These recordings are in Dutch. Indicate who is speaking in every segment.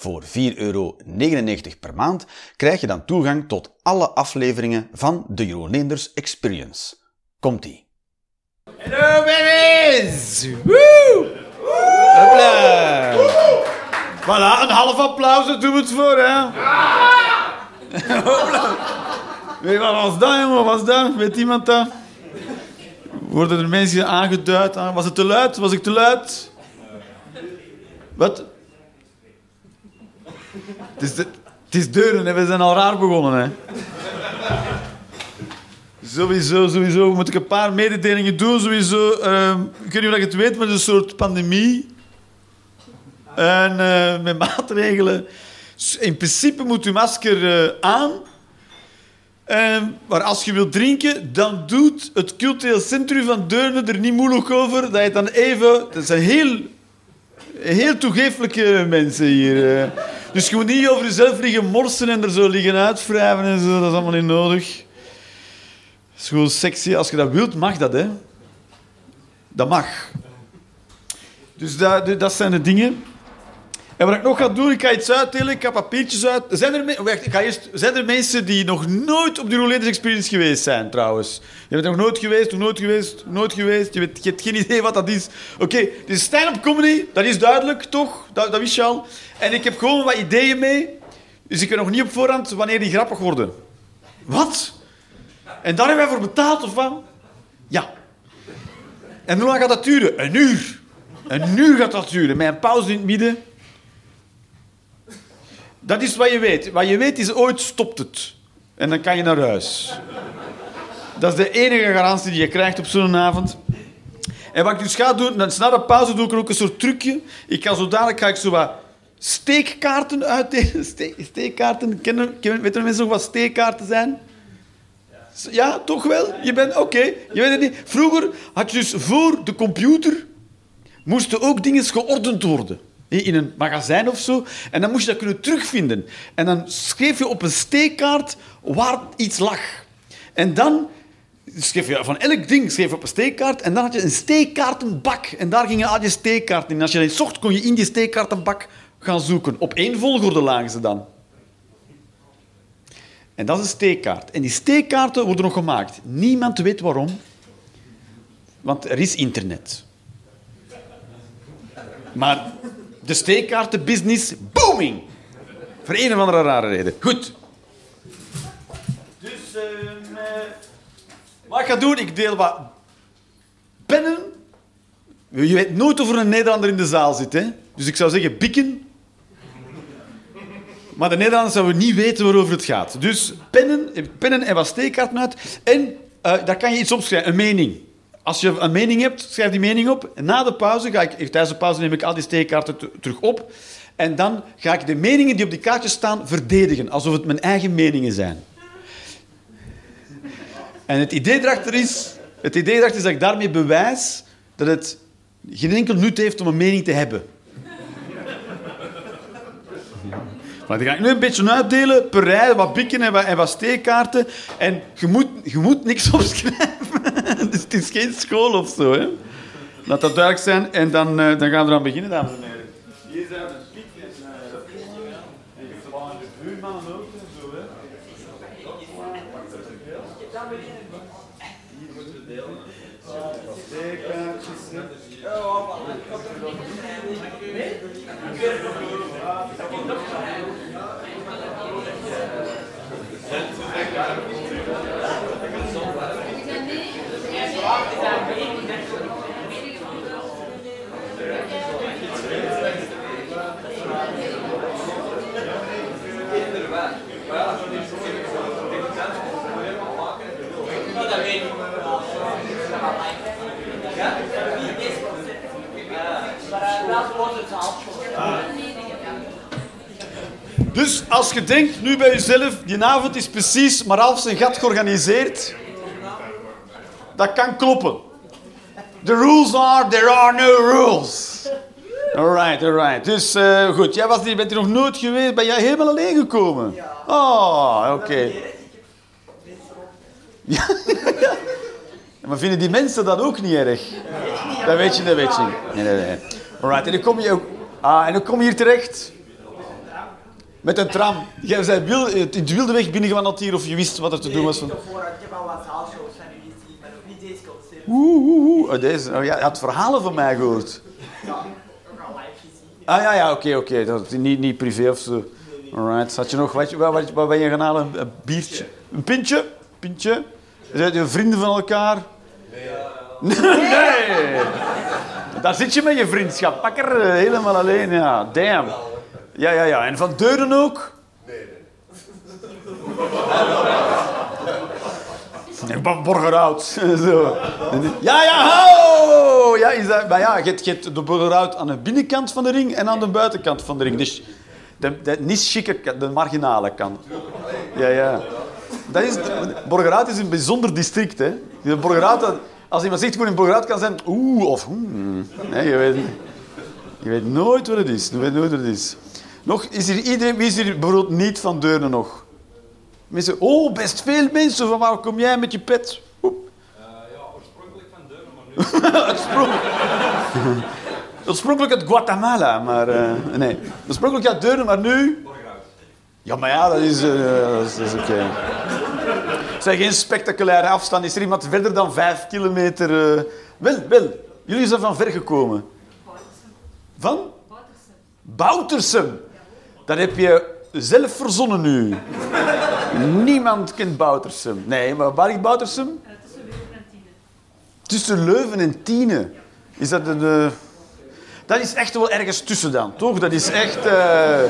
Speaker 1: Voor 4,99 euro per maand krijg je dan toegang tot alle afleveringen van de Jeroen Leenders Experience. Komt-ie.
Speaker 2: Hello babies! Woe! Hopla! Voilà, een half applaus, daar doen we het voor, hè? Hopla! Weet wat was dat, jongen? Wat was dat? Weet iemand dat? Worden er mensen aangeduid? Ah, Was het te luid? Was ik te luid? Wat? Het is, de, het is deuren, hè? we zijn al raar begonnen. Hè? Sowieso, sowieso moet ik een paar mededelingen doen. Sowieso, ehm, ik weet je het weet, maar het is een soort pandemie. En eh, met maatregelen. In principe moet je masker eh, aan. Ehm, maar als je wilt drinken, dan doet het cultureel centrum van Deurne er niet moeilijk over. Dat je dan even... Dat zijn heel, heel toegeeflijke mensen hier. Dus moet niet over jezelf liggen morsen en er zo liggen uitwrijven en zo. Dat is allemaal niet nodig. Het is gewoon sexy. Als je dat wilt, mag dat, hè. Dat mag. Dus dat, dat zijn de dingen. En wat ik nog ga doen, ik ga iets uitdelen. Ik ga papiertjes uit... Zijn er, ik ga zijn er mensen die nog nooit op de Rolanders Experience geweest zijn, trouwens? Je bent nog nooit geweest, nooit geweest, nooit geweest. Je, weet, je hebt geen idee wat dat is. Oké, dit is stand-up comedy. Dat is duidelijk, toch? Dat, dat wist je al. En ik heb gewoon wat ideeën mee. Dus ik weet nog niet op voorhand wanneer die grappig worden. Wat? En daar hebben wij voor betaald, of wat? Ja. En hoe lang gaat dat duren? Een uur. Een uur gaat dat duren, een pauze in het midden. Dat is wat je weet. Wat je weet is, ooit stopt het. En dan kan je naar huis. Dat is de enige garantie die je krijgt op zo'n avond. En wat ik dus ga doen, na de pauze doe ik er ook een soort trucje. Ik ga zo dadelijk ga ik zo wat steekkaarten uitdelen. Ste steekkaarten, kennen, weten mensen nog wat steekkaarten zijn? Ja, toch wel? Je bent, oké, je weet het niet. Vroeger had je dus voor de computer moesten ook dingen geordend worden. In een magazijn of zo. En dan moest je dat kunnen terugvinden. En dan schreef je op een steekkaart waar iets lag. En dan schreef je van elk ding schreef je op een steekkaart. En dan had je een steekkaartenbak. En daar gingen al je steekkaarten in. Als je dat zocht, kon je in die steekkaartenbak gaan zoeken. Op één volgorde lagen ze dan. En dat is een steekkaart. En die steekkaarten worden nog gemaakt. Niemand weet waarom. Want er is internet. Maar de steekkaartenbusiness, booming. Voor een of andere rare reden. Goed. Dus, ehm, eh, wat ik ga doen, ik deel wat pennen. Je weet nooit of er een Nederlander in de zaal zit. Hè? Dus ik zou zeggen bikken. Maar de Nederlanders zouden niet weten waarover het gaat. Dus pennen, pennen en wat steekkaarten uit. En eh, daar kan je iets opschrijven, een mening. Als je een mening hebt, schrijf die mening op. Na de pauze ga ik, tijdens de pauze neem ik al die steekkaarten terug op. En dan ga ik de meningen die op die kaartjes staan verdedigen, alsof het mijn eigen meningen zijn. En het idee erachter is, het idee erachter is dat ik daarmee bewijs dat het geen enkel nut heeft om een mening te hebben. Maar die ga ik nu een beetje uitdelen, per rij, wat bikken en wat, en steekkaarten. En je moet, je moet niks opschrijven. dus het is geen school of zo. Hè. Laat dat duidelijk zijn. En dan, eh, dan gaan we eraan beginnen, dames en heren. Dus als je denkt nu bij jezelf, die avond is precies maar half zijn gat georganiseerd, dat kan kloppen. The rules are, there are no rules. Alright, alright. Dus uh, goed, jij was hier, bent hier nog nooit geweest. Ben jij helemaal alleen gekomen? Ja. Oh, oké. Okay. Ja. maar vinden die mensen dat ook niet erg? Dat weet je, dat weet je niet. Nee, nee, nee. Alright, en dan kom je ook... Ah, en dan kom je hier terecht. Met een tram. Jij zei wil, de wilde weg binnengewandeld hier of je wist wat er te doen was? Van...
Speaker 3: Ik heb al wat zaalshows van u gezien, maar nog niet deze concert.
Speaker 2: Oeh, oeh, oeh. Oh, deze. Oh, ja, je had verhalen van mij gehoord.
Speaker 3: Ja, ook al live gezien.
Speaker 2: Ah ja, ja, oké, oké. Dat Niet, niet privé of zo. Alright. Had je nog, wat, wat, ben je gaan halen? Een, biertje? Een pintje? Pintje? Zijn je vrienden van elkaar? Nee. nee. Daar zit je met je vriendschap. Pak er eh, helemaal alleen, ja. Damn. Ja, ja, ja. En van Deuren ook? Nee, Van Borgerhout. Zo. Ja, ja, ho! Ja, is dat, maar ja, je hebt, je hebt de Borgerhout aan de binnenkant van de ring en aan de buitenkant van de ring. Dus de, de niet chique de marginale kant. Ja, ja. Dat is, Borgerhout is een bijzonder district, hè. De Borgerhout, als iemand zegt gewoon in Borgerhout kan zijn, oeh, of hmm. Nee, je weet, je weet nooit wat het is. Je weet nooit wat het is. Nog, is hier iedereen, wie is hier bijvoorbeeld niet van Deurne nog? Mensen, oh, best veel mensen. Van waar kom jij met je pet? Oep.
Speaker 4: Uh, ja, oorspronkelijk van Deurne, maar nu...
Speaker 2: Oorspronkelijk. Oorspronkelijk uit Guatemala, maar uh, nee. Oorspronkelijk uit Deurne, maar nu... Ja, maar ja, dat is, uh, dat is, oké. Okay. Het zijn geen spectaculaire afstand. Is er iemand verder dan vijf kilometer? Uh... Wel, wel. Jullie zijn van ver gekomen. Van? Boutersum. Dat heb je zelf verzonnen nu. Niemand kent Boutersum. Nee, maar waar ligt Boutersum?
Speaker 5: tussen Leuven en Tiene.
Speaker 2: Tussen Leuven en Tiene. Is dat een... Uh... Dat is echt wel ergens tussen dan, toch? Dat is echt... Uh...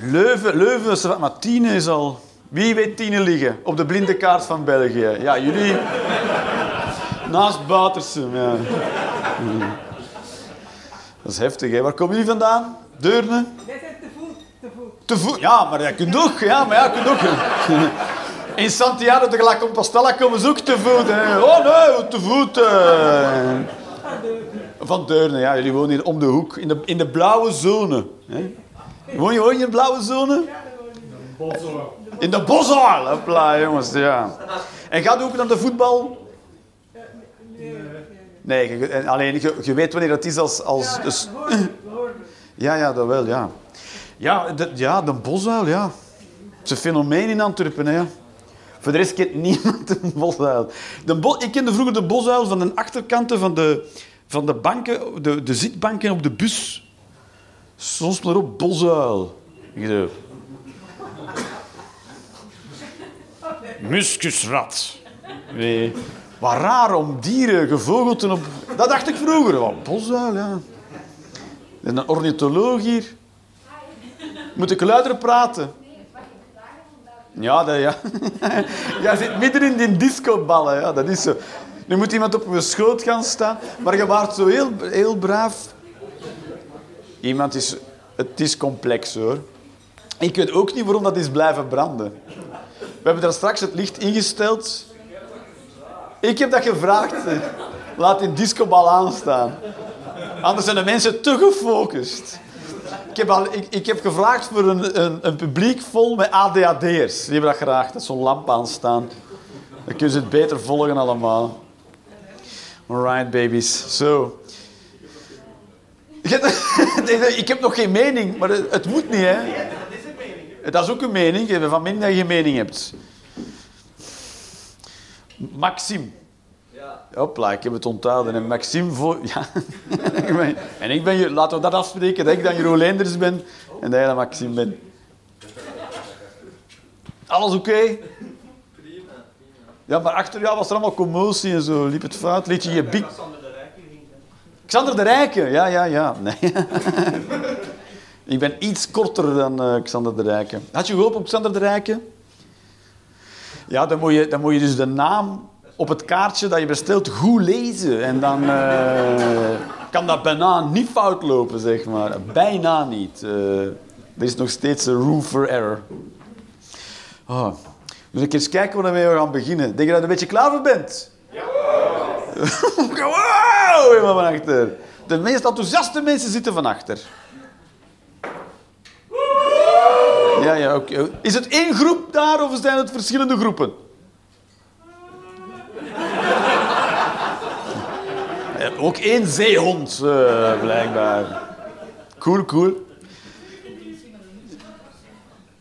Speaker 2: Leuven, Leuven, maar Tiene is al... Wie weet Tiene liggen? Op de blinde kaart van België. Ja, jullie... Naast Boutersum, ja. Dat is heftig, hè? Waar komen jullie vandaan? Deurne?
Speaker 3: Wij zijn te voet, te voet.
Speaker 2: Te voet? Ja, maar dat kunt ook. Ja, maar ja, kunt ook. In Santiago de la Compostela komen ze ook te voet. Hè. Oh nee, te voet. Uh. Van Deurne, ja. Jullie wonen hier om de hoek. In de, in de blauwe zone. Hè. Woon je, woon je in de blauwe zone? In de Bosuil. Hopla, jongens. Ja. En gaat u ook naar de voetbal? Nee, je, alleen je, je, weet wanneer dat is als... als
Speaker 3: Ja,
Speaker 2: dus,
Speaker 3: we hoorden.
Speaker 2: ja, ja, dat wel, ja. Ja, de, ja, de Bosuil, ja. Het is een fenomeen in Antwerpen, hè. ja. Voor de rest kent niemand de Bosuil. De bo ik kende vroeger de Bosuil van de achterkanten van de, van de banken, de, de zitbanken op de bus. Soms maar op Bosuil. Ik. Muskusrat. Nee. Wat raar om dieren, gevogelten op... Dat dacht ik vroeger. Wat Bosuil, ja. En een ornitholoog hier. Moet ik luider praten? Ja, dat, ja. Jij zit midden in die discoballen. Ja, dat is zo. Nu moet iemand op je schoot gaan staan. Maar je waart zo heel, heel braaf. Iemand is... Het is complex, hoor. Ik weet ook niet waarom dat is blijven branden. We hebben daar straks het licht ingesteld. Ik heb dat gevraagd. Laat die discobal aanstaan. Anders zijn de mensen te gefocust. Ik heb, al, ik, ik heb gevraagd voor een, een, een publiek vol met ADHD'ers. Die hebben dat graag, dat zo'n lamp aanstaan. Dan kunnen ze het beter volgen allemaal. Alright, babies. Zo. Ik heb nog geen mening, maar het, moet niet, hè? Dat is ook een mening. Je van minder dat je geen mening hebt. Maxime. Hopla, ik heb het onthouden. En Maxime voor... Ja. en ik ben... Laten we dat afspreken, dat ik dan Jeroen Leenders ben en dat jij dan Maxime bent. Alles oké? Ja, maar achter jou was er allemaal commotie en zo. Liep het fout? Liet je je bik... Xander de Rijke. Ja, ja, ja. Nee. ik ben iets korter dan eh, Xander de Rijke. Had je gehoopt op Xander de Rijke? Ja, dan moet, je, dan moet je dus de naam op het kaartje dat je bestelt goed lezen. En dan eh, kan dat bijna niet fout lopen, zeg maar. Bijna niet. Eh, er is nog steeds een room for error. Oh. Dus ik eens kijken waar we gaan beginnen. Denk je dat je een beetje klaar voor bent? Ja! wow! Helemaal van achter. De meest enthousiaste mensen zitten van achter. Ja, ja, oké. Is het één groep daar of zijn het verschillende groepen? Ook één zeehond, eh, blijkbaar. Cool, cool.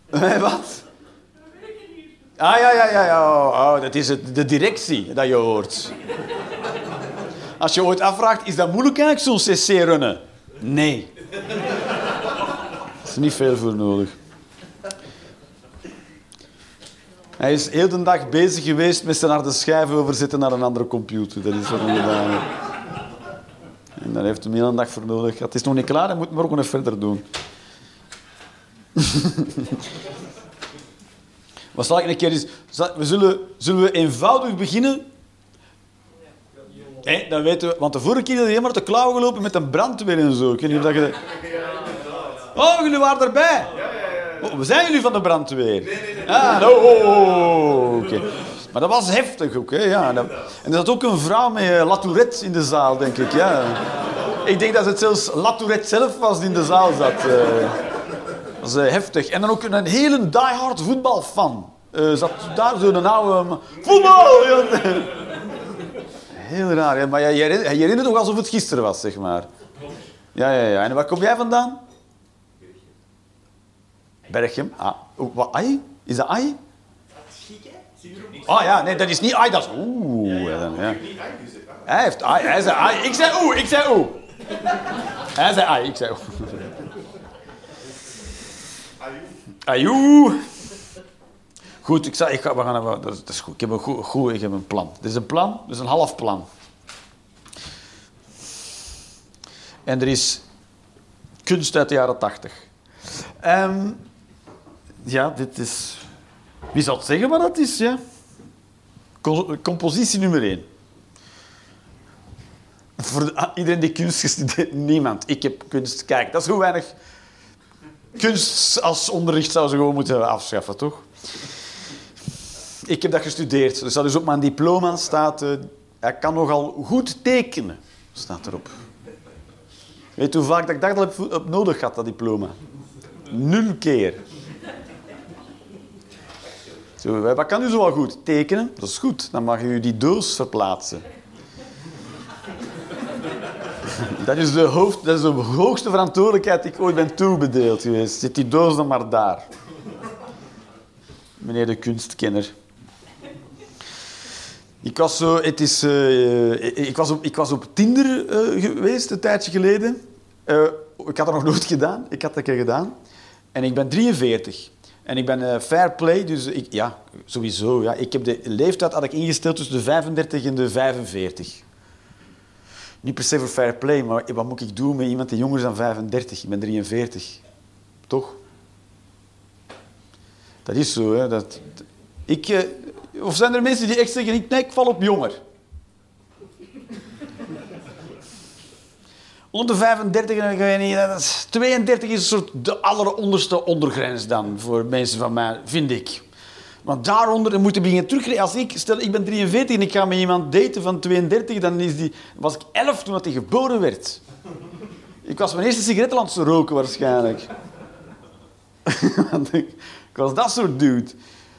Speaker 2: Eh, wat? Ah, ja, ja, ja. ja. Oh, oh, dat is het, de directie dat je hoort. Als je ooit afvraagt, is dat moeilijk eigenlijk, zo'n cc-runnen? Nee. Er is niet veel voor nodig. Hij is heel de dag bezig geweest met zijn harde schijf overzetten naar een andere computer. Dat is wat hij gedaan heeft. En daar heeft hij een dag voor nodig. Het is nog niet klaar, hij moet maar ook nog verder doen. Wat zal ik een keer eens... We zullen, zullen we eenvoudig beginnen? Hé, dan weten we... Want de vorige keer is hij helemaal te klauwen gelopen met een brandweer en zo. Ik weet dat je... Oh, jullie waren erbij? Oh, we zijn jullie van de brandweer? Nee, nee, nee. Ah, oh, oh, oh, oké. Maar dat was heftig ook, hè. Ja, en er zat ook een vrouw met uh, Latourette in de zaal, denk ik, ja. Ik denk dat het zelfs Latourette zelf was die in de zaal zat. Uh, dat was uh, heftig. En dan ook een hele diehard voetbalfan. Zat daar zo'n oude... Voetbal! Heel raar, hè? maar je herinnert toch alsof het gisteren was, zeg maar. Ja, ja, ja. En waar kom jij vandaan? Berchem. Ah, wat, ai? Is dat ai? Ah ja, nee, dat is niet ai, dat is oeh. Ja, ja, ja. Hij heeft ai, hij zei ai. Ik zei oeh, ik zei oeh. Hij zei ai, ik zei oeh. Ajoe. Goed, ik, zei, ik ga, we gaan, dat, is, dat is goed. Ik heb een, goed, goed, ik heb een plan. Dit is een plan, dit is een half plan. En er is kunst uit de jaren tachtig. Um, ja, dit is... Wie zal het zeggen wat dat is, ja? Compositie nummer één. Voor ah, iedereen die kunst gestudeerd... Niemand. Ik heb kunst... Kijk, dat is hoe weinig... Kunst als onderricht zou ze gewoon moeten afschaffen, toch? Ik heb dat gestudeerd. Dus dat is op mijn diploma staat... Uh, hij kan nogal goed tekenen, staat erop. Weet hoe vaak dat ik dat heb nodig had, dat diploma? Nul keer. Zo, wat kan u zo wel goed? Tekenen, dat is goed. Dan mag u die doos verplaatsen. Dat is, de hoofd, dat is de hoogste verantwoordelijkheid die ik ooit ben toebedeeld geweest. Zit die doos dan maar daar. Meneer de kunstkenner. Ik was, zo, het is, uh, ik was, op, ik was op Tinder geweest een tijdje geleden. Ik had dat nog nooit gedaan. Ik had dat een keer gedaan. En ik ben 43. En ik ben uh, fair play, dus ik, ja, sowieso. Ja. Ik heb de leeftijd had ik ingesteld tussen de 35 en de 45. Niet per se voor fair play, maar wat moet ik doen met iemand die jonger is dan 35? Ik ben 43. Toch? Dat is zo, hè. Dat, ik, uh, of zijn er mensen die echt zeggen, nee, ik val op jonger? Onder 35 en ik niet, dat is, 32 is een soort de alleronderste ondergrens dan voor mensen van mij, vind ik. Want daaronder moeten beginnen terugrekenen. Als ik, stel ik ben 43 en ik ga met iemand daten van 32, dan is die, was ik 11 toen hij geboren werd. Ik was mijn eerste sigaret roken waarschijnlijk. ik, was dat soort dude.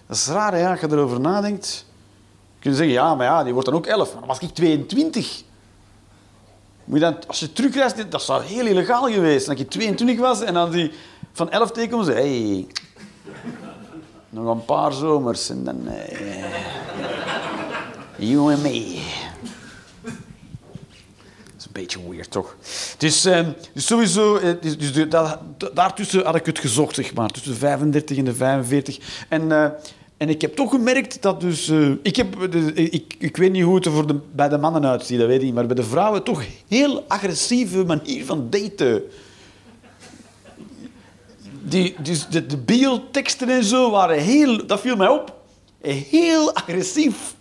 Speaker 2: Dat is raar, als je erover nadenkt. Kun je zeggen, ja, maar ja, die wordt dan ook 11. Maar dan was ik 22. Moet dan, als je terugreist, dat zou heel illegaal geweest. Dat je 22 was en dan die van 11 tegenkomen ze, hey, nog een paar zomers en dan, eh, you and me. Dat is een beetje weird, toch? Dus, eh, dus sowieso, eh, dus, dus, daartussen had ik het gezocht, zeg maar. Tussen de 35 en de 45. En... Uh, en ik heb toch gemerkt dat dus... Uh, ik, heb, ik, ik weet niet hoe het er voor de, bij de mannen uitziet, dat weet ik niet. Maar bij de vrouwen toch heel agressieve manier van daten. Die, dus de, de bioteksten en zo waren heel... Dat viel mij op. Heel agressief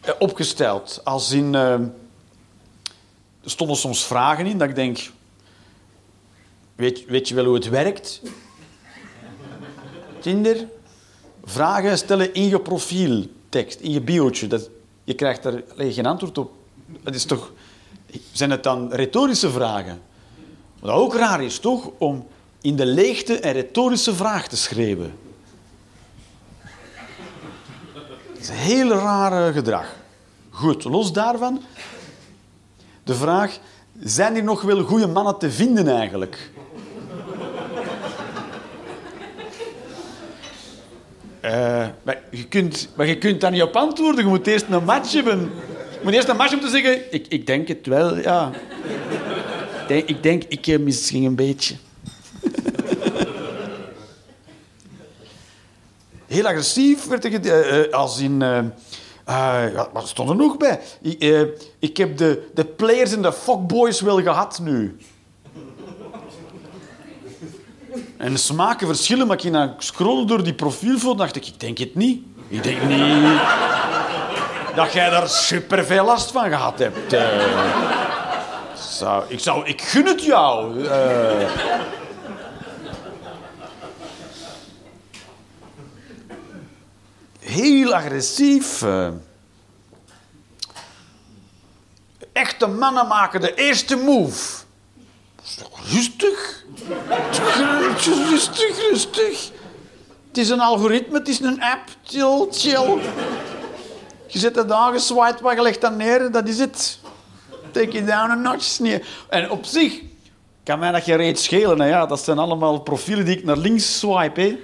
Speaker 2: eh, opgesteld. Als in... Uh, er stonden soms vragen in dat ik denk... Weet, weet je wel hoe het werkt? Tinder? Vragen stellen in je profieltekst, in je biootje. Dat, je krijgt daar geen antwoord op. Het is toch... Zijn het dan retorische vragen? Wat ook raar is, toch? Om in de leegte een retorische vraag te schrijven. Dat is een heel raar gedrag. Goed, los daarvan. De vraag, zijn er nog wel goede mannen te vinden eigenlijk? Eh, maar, je kunt, maar je kunt daar niet op antwoorden. Je moet eerst een match hebben. Je moet eerst een match om te zeggen... Ik, ik denk het wel, ja. Ik denk, ik, denk, heb misschien een beetje. Heel agressief werd ik... eh, eh, als in... eh, eh, ja, wat stond er nog bij? Ik, eh, ik heb de, de players en de fuckboys wel gehad nu. En de smaken verschillen, maar ik dan scrollen door die profielfoto dacht ik, ik denk het niet. Ik denk niet dat jij daar superveel last van gehad hebt. eh. zou, ik, zou, ik gun het jou. eh. heel agressief. eh. Echte mannen maken de eerste move. Rustig. Rustig, rustig. Het is een algoritme, het is een app. Chill, chill. Je zet het aangeswiped, maar je legt dat neer, dat is het. Take it down a notch. Nee. En op zich kan mij dat geen reet schelen. Hè. Ja, dat zijn allemaal profielen die ik naar links swipe. Hè.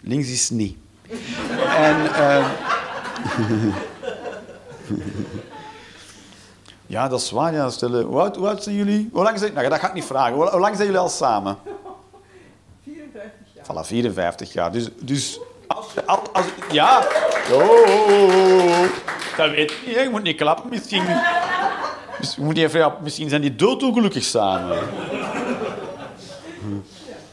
Speaker 2: Links is niet. En... eh, Ja, dat is waar. Ja. Stellen. Hoe, oud, hoe oud zijn jullie? Hoe lang zijn... Nou, dat ga ik niet vragen. Hoe, hoe lang zijn jullie al samen?
Speaker 3: 54 jaar.
Speaker 2: Voilà, 54 jaar. Dus... dus als, je- als, als, ja. Oh, oh, oh, oh. Dat weet ik niet. Je moet niet klappen. Misschien... Dus je moet niet even, ja, misschien zijn die doodongelukkig samen.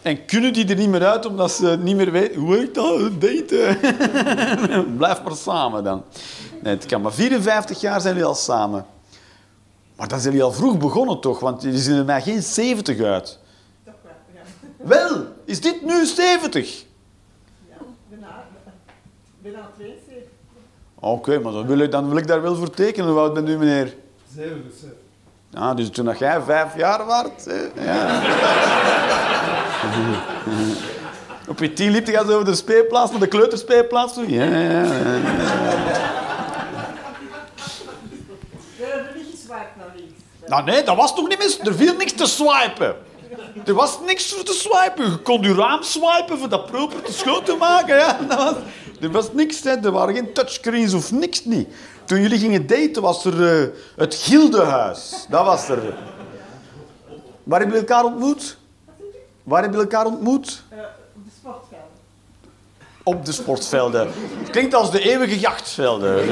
Speaker 2: En kunnen die er niet meer uit omdat ze niet meer weten... Hoe heet dat? Daten. Blijf maar samen dan. Nee, het kan maar 54 jaar zijn jullie al samen. Maar dan zijn jullie al vroeg begonnen toch? Want jullie zien er mij geen 70 uit.
Speaker 3: Toch wel, ja.
Speaker 2: Wel, is dit nu 70?
Speaker 3: Ja, bijna, bijna 72.
Speaker 2: Oké, maar dan wil, ik, dan wil ik daar wel voor tekenen. Hoe oud bent u, meneer?
Speaker 6: 77.
Speaker 2: Ah, dus toen dat jij vijf jaar waart. hè? Ja. Op je tien liep je zo over de speelplaats naar de kleuterspeelplaats toe. Ja, ja, ja.
Speaker 3: We hebben niet geswiped naar links.
Speaker 2: Nou nee, dat was toch niet mis. Er viel niks te swipen. Er was niks voor te swipen. Je kon je raam swipen voor dat proper te schoon te maken. Ja. Dat was, er was niks, hè. er waren geen touchscreens of niks niet. Toen jullie gingen daten was er eh, het Gildehuis. Dat was er. Waar hebben jullie elkaar ontmoet? Waar hebben jullie elkaar ontmoet?
Speaker 3: Eh, op de sportvelden.
Speaker 2: Op de sportvelden. Het klinkt als de eeuwige jachtvelden.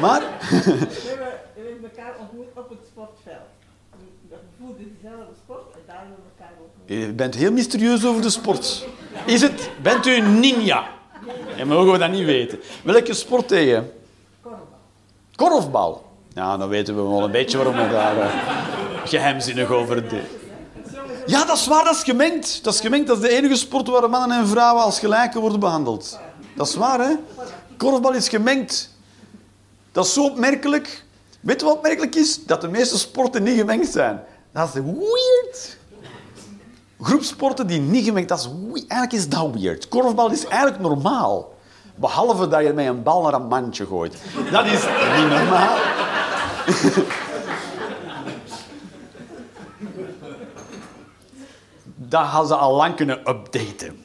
Speaker 2: Maar...
Speaker 3: We hebben, we hebben elkaar ontmoet op het sportveld. We voelden dezelfde sport en elkaar.
Speaker 2: Je bent heel mysterieus over de sport. Is het, bent u een ninja? En mogen we dat niet weten. Welke sport tegen?
Speaker 3: Korfbal.
Speaker 2: Korfbal. Ja, dan weten we wel een beetje waarom we daar eh, geheimzinnig over doen. Ja, dat is waar, dat is gemengd. Dat is gemengd, dat is de enige sport waar mannen en vrouwen als gelijken worden behandeld. Dat is waar, hè? Korfbal is gemengd. Dat is zo opmerkelijk. Weet je wat opmerkelijk is? Dat de meeste sporten niet gemengd zijn. Dat is weird. Groepsporten die niet gemengd, dat is eigenlijk is dat weird. Korfbal is eigenlijk normaal. Behalve dat je met een bal naar een mandje gooit. Dat is niet normaal. Dat hadden ze al lang kunnen updaten.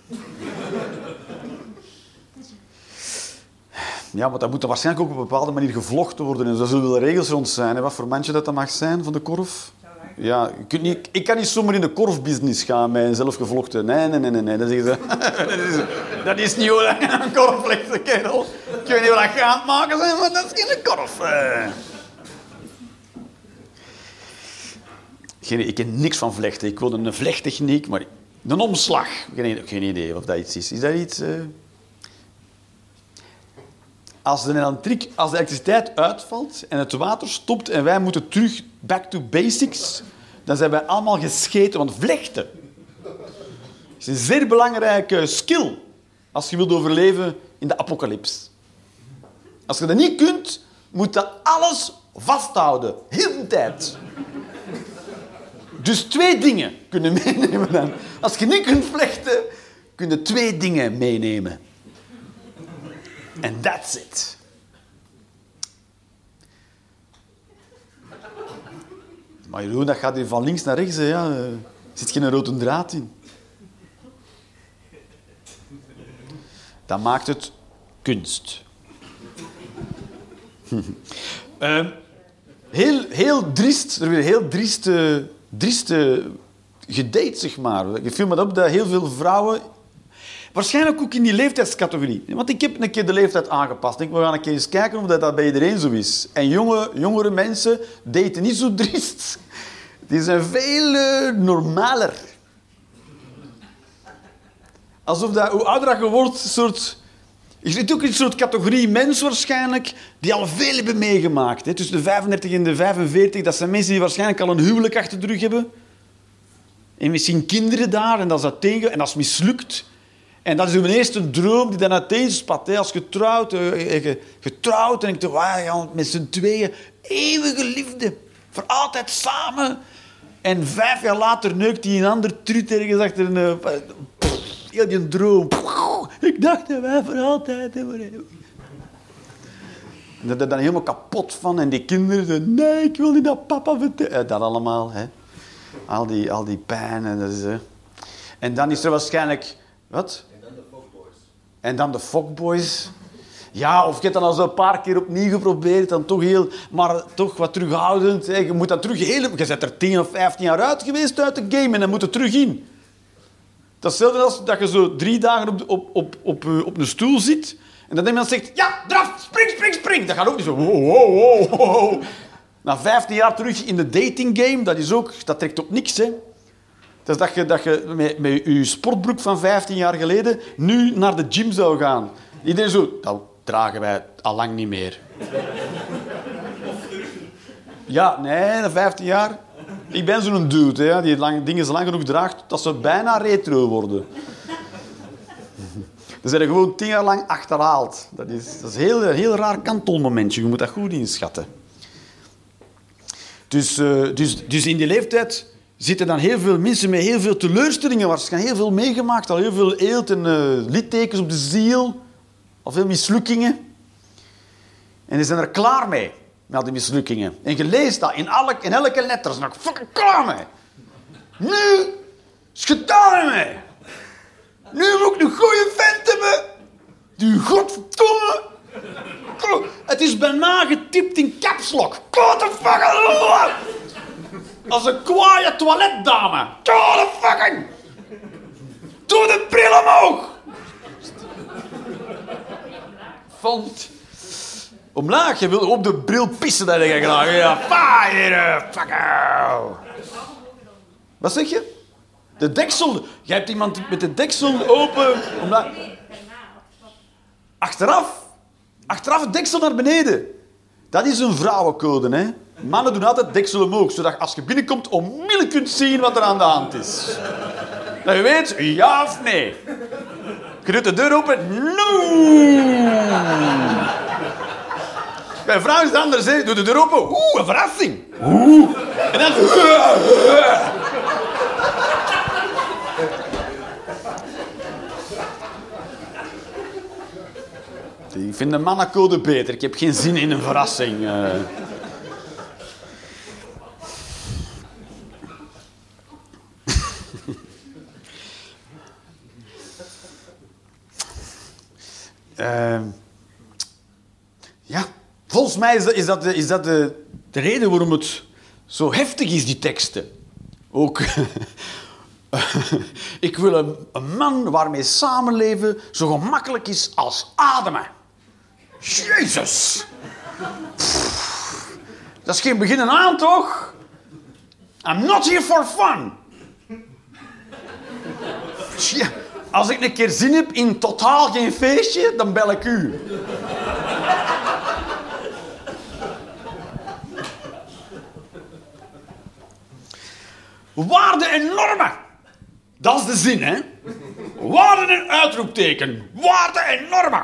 Speaker 2: Ja, maar dat moet er waarschijnlijk ook op een bepaalde manier gevlochten worden. En zo zullen wel regels rond zijn. Hè? Wat voor mandje dat, dat mag zijn van de korf. Ja, niet, ik kan niet zomaar in de korfbusiness gaan met een zelfgevlochten. Nee, nee, nee, nee. nee. Zeggen ze, dat, is, dat is niet hoe een korf legt, kerel. Ik weet niet wat dat gaat maken zijn, maar dat is geen korf. eh. Geen, ik ken niks van vlechten. Ik wilde een vlechttechniek, maar een omslag. Geen, geen idee of dat iets is. Is dat iets... eh? Als de, als de elektriciteit uitvalt en het water stopt en wij moeten terug back to basics, dan zijn wij allemaal gescheten, want vlechten is een zeer belangrijke skill als je wilt overleven in de apocalyps. Als je dat niet kunt, moet je alles vasthouden, heel de tijd. Dus twee dingen kunnen meenemen dan. Als je niet kunt vlechten, kun je twee dingen meenemen. En that's it. Maar Jeroen, dat gaat hier van links naar rechts. Hè, ja. Er zit geen rode draad in. Dat maakt het kunst. Ehm, heel, heel driest, er weer heel drieste, drieste gedate, zeg maar. Je viel me op dat heel veel vrouwen... Waarschijnlijk ook in die leeftijdscategorie. Want ik heb een keer de leeftijd aangepast. Ik, we gaan een keer eens kijken of dat bij iedereen zo is. En jonge, jongere mensen daten niet zo driest. Die zijn veel eh, normaler. Alsof dat, hoe ouder je wordt, een soort... Je zit ook in een soort categorie mens waarschijnlijk, die al veel hebben meegemaakt. Hè. Tussen de 35 en de 45, dat zijn mensen die waarschijnlijk al een huwelijk achter de rug hebben. En misschien kinderen daar, en dat is dat tegen, en dat is mislukt. En dat is hun eerste droom die dan uiteenspat. Hè. Als je trouwt, eh, je, getrouwd, en ik dacht, ja, met z'n tweeën, eeuwige liefde. Voor altijd samen. En vijf jaar later neukt hij een ander trut ergens achter een... eh, pff, Heel die droom. Ik dacht dat wij voor altijd hebben. En dat is dan helemaal kapot van. En die kinderen zeggen, nee, ik wil niet dat papa vertellen. Eh, Dat allemaal, hè. Al die, al die pijn. En, dat is, hè. en dan is er waarschijnlijk... Wat? En dan de fuckboys. Dan. Ja, of je hebt dan al zo een paar keer opnieuw geprobeerd, dan toch heel, maar toch wat terughoudend. Je moet dan terug heel, je bent er 10 of 15 jaar uit geweest uit de game en dan moet je terug in. Dat is hetzelfde als dat je zo drie dagen op, op, op, op, eh, op een stoel zit en dat iemand zegt, ja, draf, spring, spring, spring. Dat gaat ook niet zo, wow, wow, wow, wow. Na 15 jaar terug in de dating game, dat is ook, dat trekt op niks, hè. Dat dat je, dat je met, met je sportbroek van 15 jaar geleden nu naar de gym zou gaan. Iedereen zo, dat dragen wij al lang niet meer. Ja, nee, na 15 jaar. Ik ben zo'n dude hè, die dingen zo lang genoeg draagt dat ze bijna retro worden. Dan zijn gewoon tien jaar lang achterhaald. Dat is, dat is een heel, heel raar kantelmomentje. Je moet dat goed inschatten. Dus, eh, dus, dus in die leeftijd zitten dan heel veel mensen met heel veel teleurstellingen. Waarschijnlijk heel veel meegemaakt. Al heel veel eelt en eh, littekens op de ziel. Al veel mislukkingen. En die zijn er klaar mee. Met die mislukkingen. En je leest dat in, alle, in elke letter. Ze zijn er fucking klaar mee. Nu is het gedaan mee. Nu moet ik een goede vent hebben. Die godverdomme... Het is bijna getypt in caps lock. What the? Als een kwaaie toiletdame. What the fucking... Doe de bril omhoog. Vond... Omlaag, je wil op de bril pissen, dat ik graag. Ja, fire, fuck you. Wat zeg je? De deksel. Jij hebt iemand met de deksel open. Omlaag. Achteraf. Achteraf het deksel naar beneden. Dat is een vrouwencode, hè. Mannen doen altijd deksel omhoog, zodat als je binnenkomt onmiddellijk kunt zien wat er aan de hand is. Dat je weet, ja of nee. Je doet de deur open. No! Bij vrouwen is het anders, hè. Doe de deur open. Oeh, een verrassing. Oeh. En dan... Ik vind de mannencode beter. Ik heb geen zin in een verrassing. eh. Ehm, ja, volgens mij is dat, is dat, de, is dat de, de reden waarom het zo heftig is, die teksten. Ook, ik wil een man waarmee samenleven zo gemakkelijk is als ademen. Jezus! Dat is geen beginnen aan, toch? I'm not here for fun. Als ik een keer zin heb in totaal geen feestje, dan bel ik u. Waarde enorme. Dat is de zin, hè? Waarde een uitroepteken. Waarde enorme.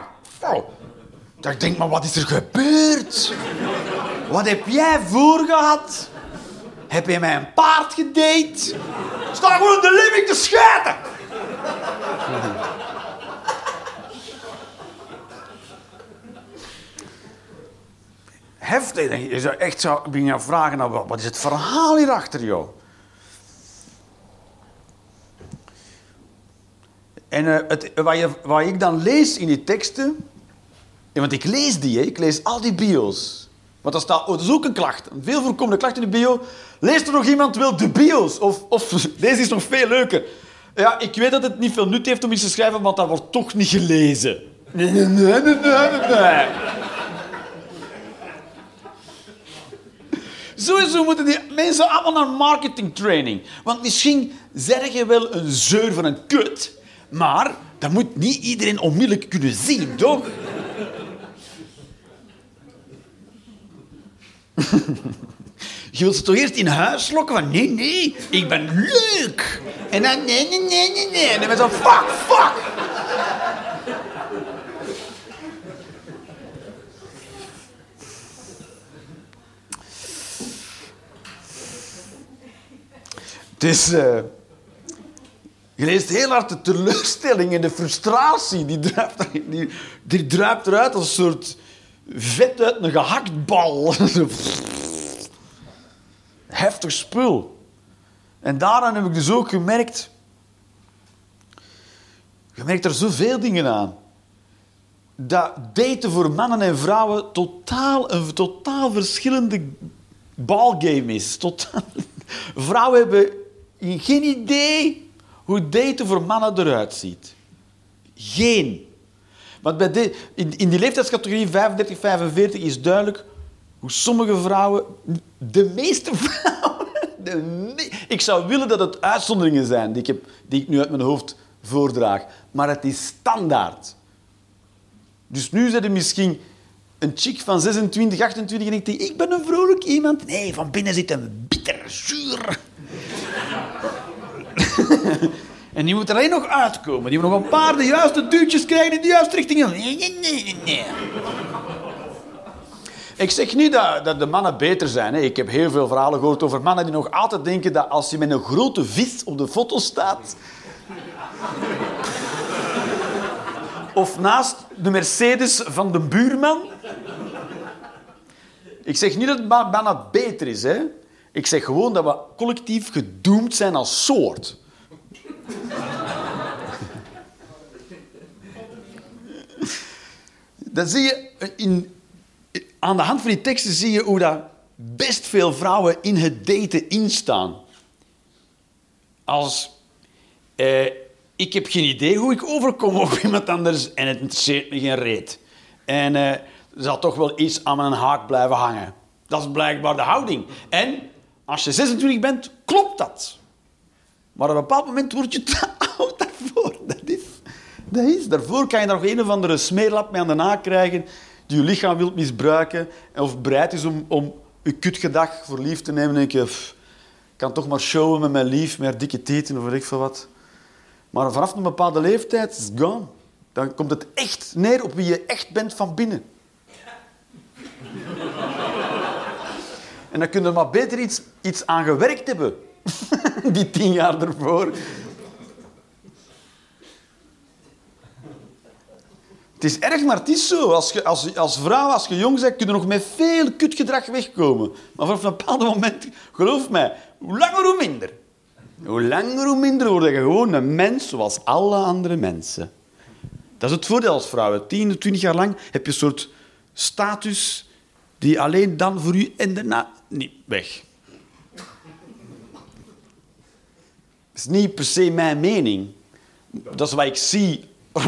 Speaker 2: Ik denk, maar wat is er gebeurd? Wat heb jij voorgehad? Heb je mij een paard gedate? Sta gewoon de living te schijten. Heftig. Je zou echt vragen, nou, wat is het verhaal hierachter, joh? En eh, het, je, wat ik dan lees in die teksten... want ik lees die, hè, ik lees al die bio's. Want dat, staat, oh, dat is ook een klacht. Een veel voorkomende klacht in de bio. Leest er nog iemand wel de bio's? Of, of deze is nog veel leuker. Ja, ik weet dat het niet veel nut heeft om iets te schrijven, want dat wordt toch niet gelezen. Nee, nee, nee, nee, nee. Sowieso moeten die mensen allemaal naar marketingtraining. Want misschien zeg je wel een zeur van een kut, maar dat moet niet iedereen onmiddellijk kunnen zien, toch? Je wilt ze toch eerst in huis lokken van nee, nee, ik ben leuk. En dan nee, nee, nee, nee, nee. En dan ben je zo fuck, fuck. Is... eh, je leest heel hard de teleurstelling en de frustratie. Die druipt, die, die druipt eruit als een soort vet uit een gehaktbal. Heftig spul. En daaraan heb ik dus ook gemerkt... Je merkt er zoveel dingen aan. Dat daten voor mannen en vrouwen totaal, een totaal verschillende balgame is. Totaal. Vrouwen hebben geen idee hoe daten voor mannen eruit ziet. Geen. Want bij de, in, in die leeftijdscategorie 35, 45 is duidelijk hoe sommige vrouwen, de meeste vrouwen, de ik zou willen dat het uitzonderingen zijn die ik, heb, die ik nu uit mijn hoofd voordraag, maar het is standaard. Dus nu zit er misschien een chick van 26, 28 en ik denk, ik ben een vrolijk iemand. Nee, van binnen zit een bitter, zuur. en die moet er alleen nog uitkomen. Die moet nog een paar de juiste duwtjes krijgen in de juiste richting. Nee, nee, nee, nee. Ik zeg niet dat, dat de mannen beter zijn. Hè. Ik heb heel veel verhalen gehoord over mannen die nog altijd denken dat als je met een grote vis op de foto staat... of naast de Mercedes van de buurman... Ik zeg niet dat het ma- mannen beter is. Hè. Ik zeg gewoon dat we collectief gedoemd zijn als soort. Dan zie je in, aan de hand van die teksten zie je hoe dat best veel vrouwen in het daten instaan. Als eh, ik heb geen idee hoe ik overkom op iemand anders en het interesseert me geen reet. En eh, er zal toch wel iets aan mijn haak blijven hangen. Dat is blijkbaar de houding. En als je 26 bent, klopt dat. Maar op een bepaald moment word je te oud daarvoor. Dat is, dat is. Daarvoor kan je nog een of andere smeerlap mee aan de naak krijgen die je lichaam wilt misbruiken of bereid is om, om je kutgedag voor lief te nemen. En denk ik kan toch maar showen met mijn lief, met dikke tieten of ik veel wat. Maar vanaf een bepaalde leeftijd is het gone. Dan komt het echt neer op wie je echt bent van binnen. En dan kun je maar beter iets, iets aan gewerkt hebben. Die tien jaar ervoor. Het is erg, maar het is zo. Als, je, als, als vrouw, als je jong bent, kun je nog met veel kutgedrag wegkomen. Maar vanaf een bepaald moment, geloof mij, hoe langer hoe minder. Hoe langer hoe minder word je gewoon een mens zoals alle andere mensen. Dat is het voordeel als vrouw. 10 of 20 jaar lang heb je een soort status die alleen dan voor u en daarna niet weg. Is niet per se mijn mening. Dat is wat ik zie.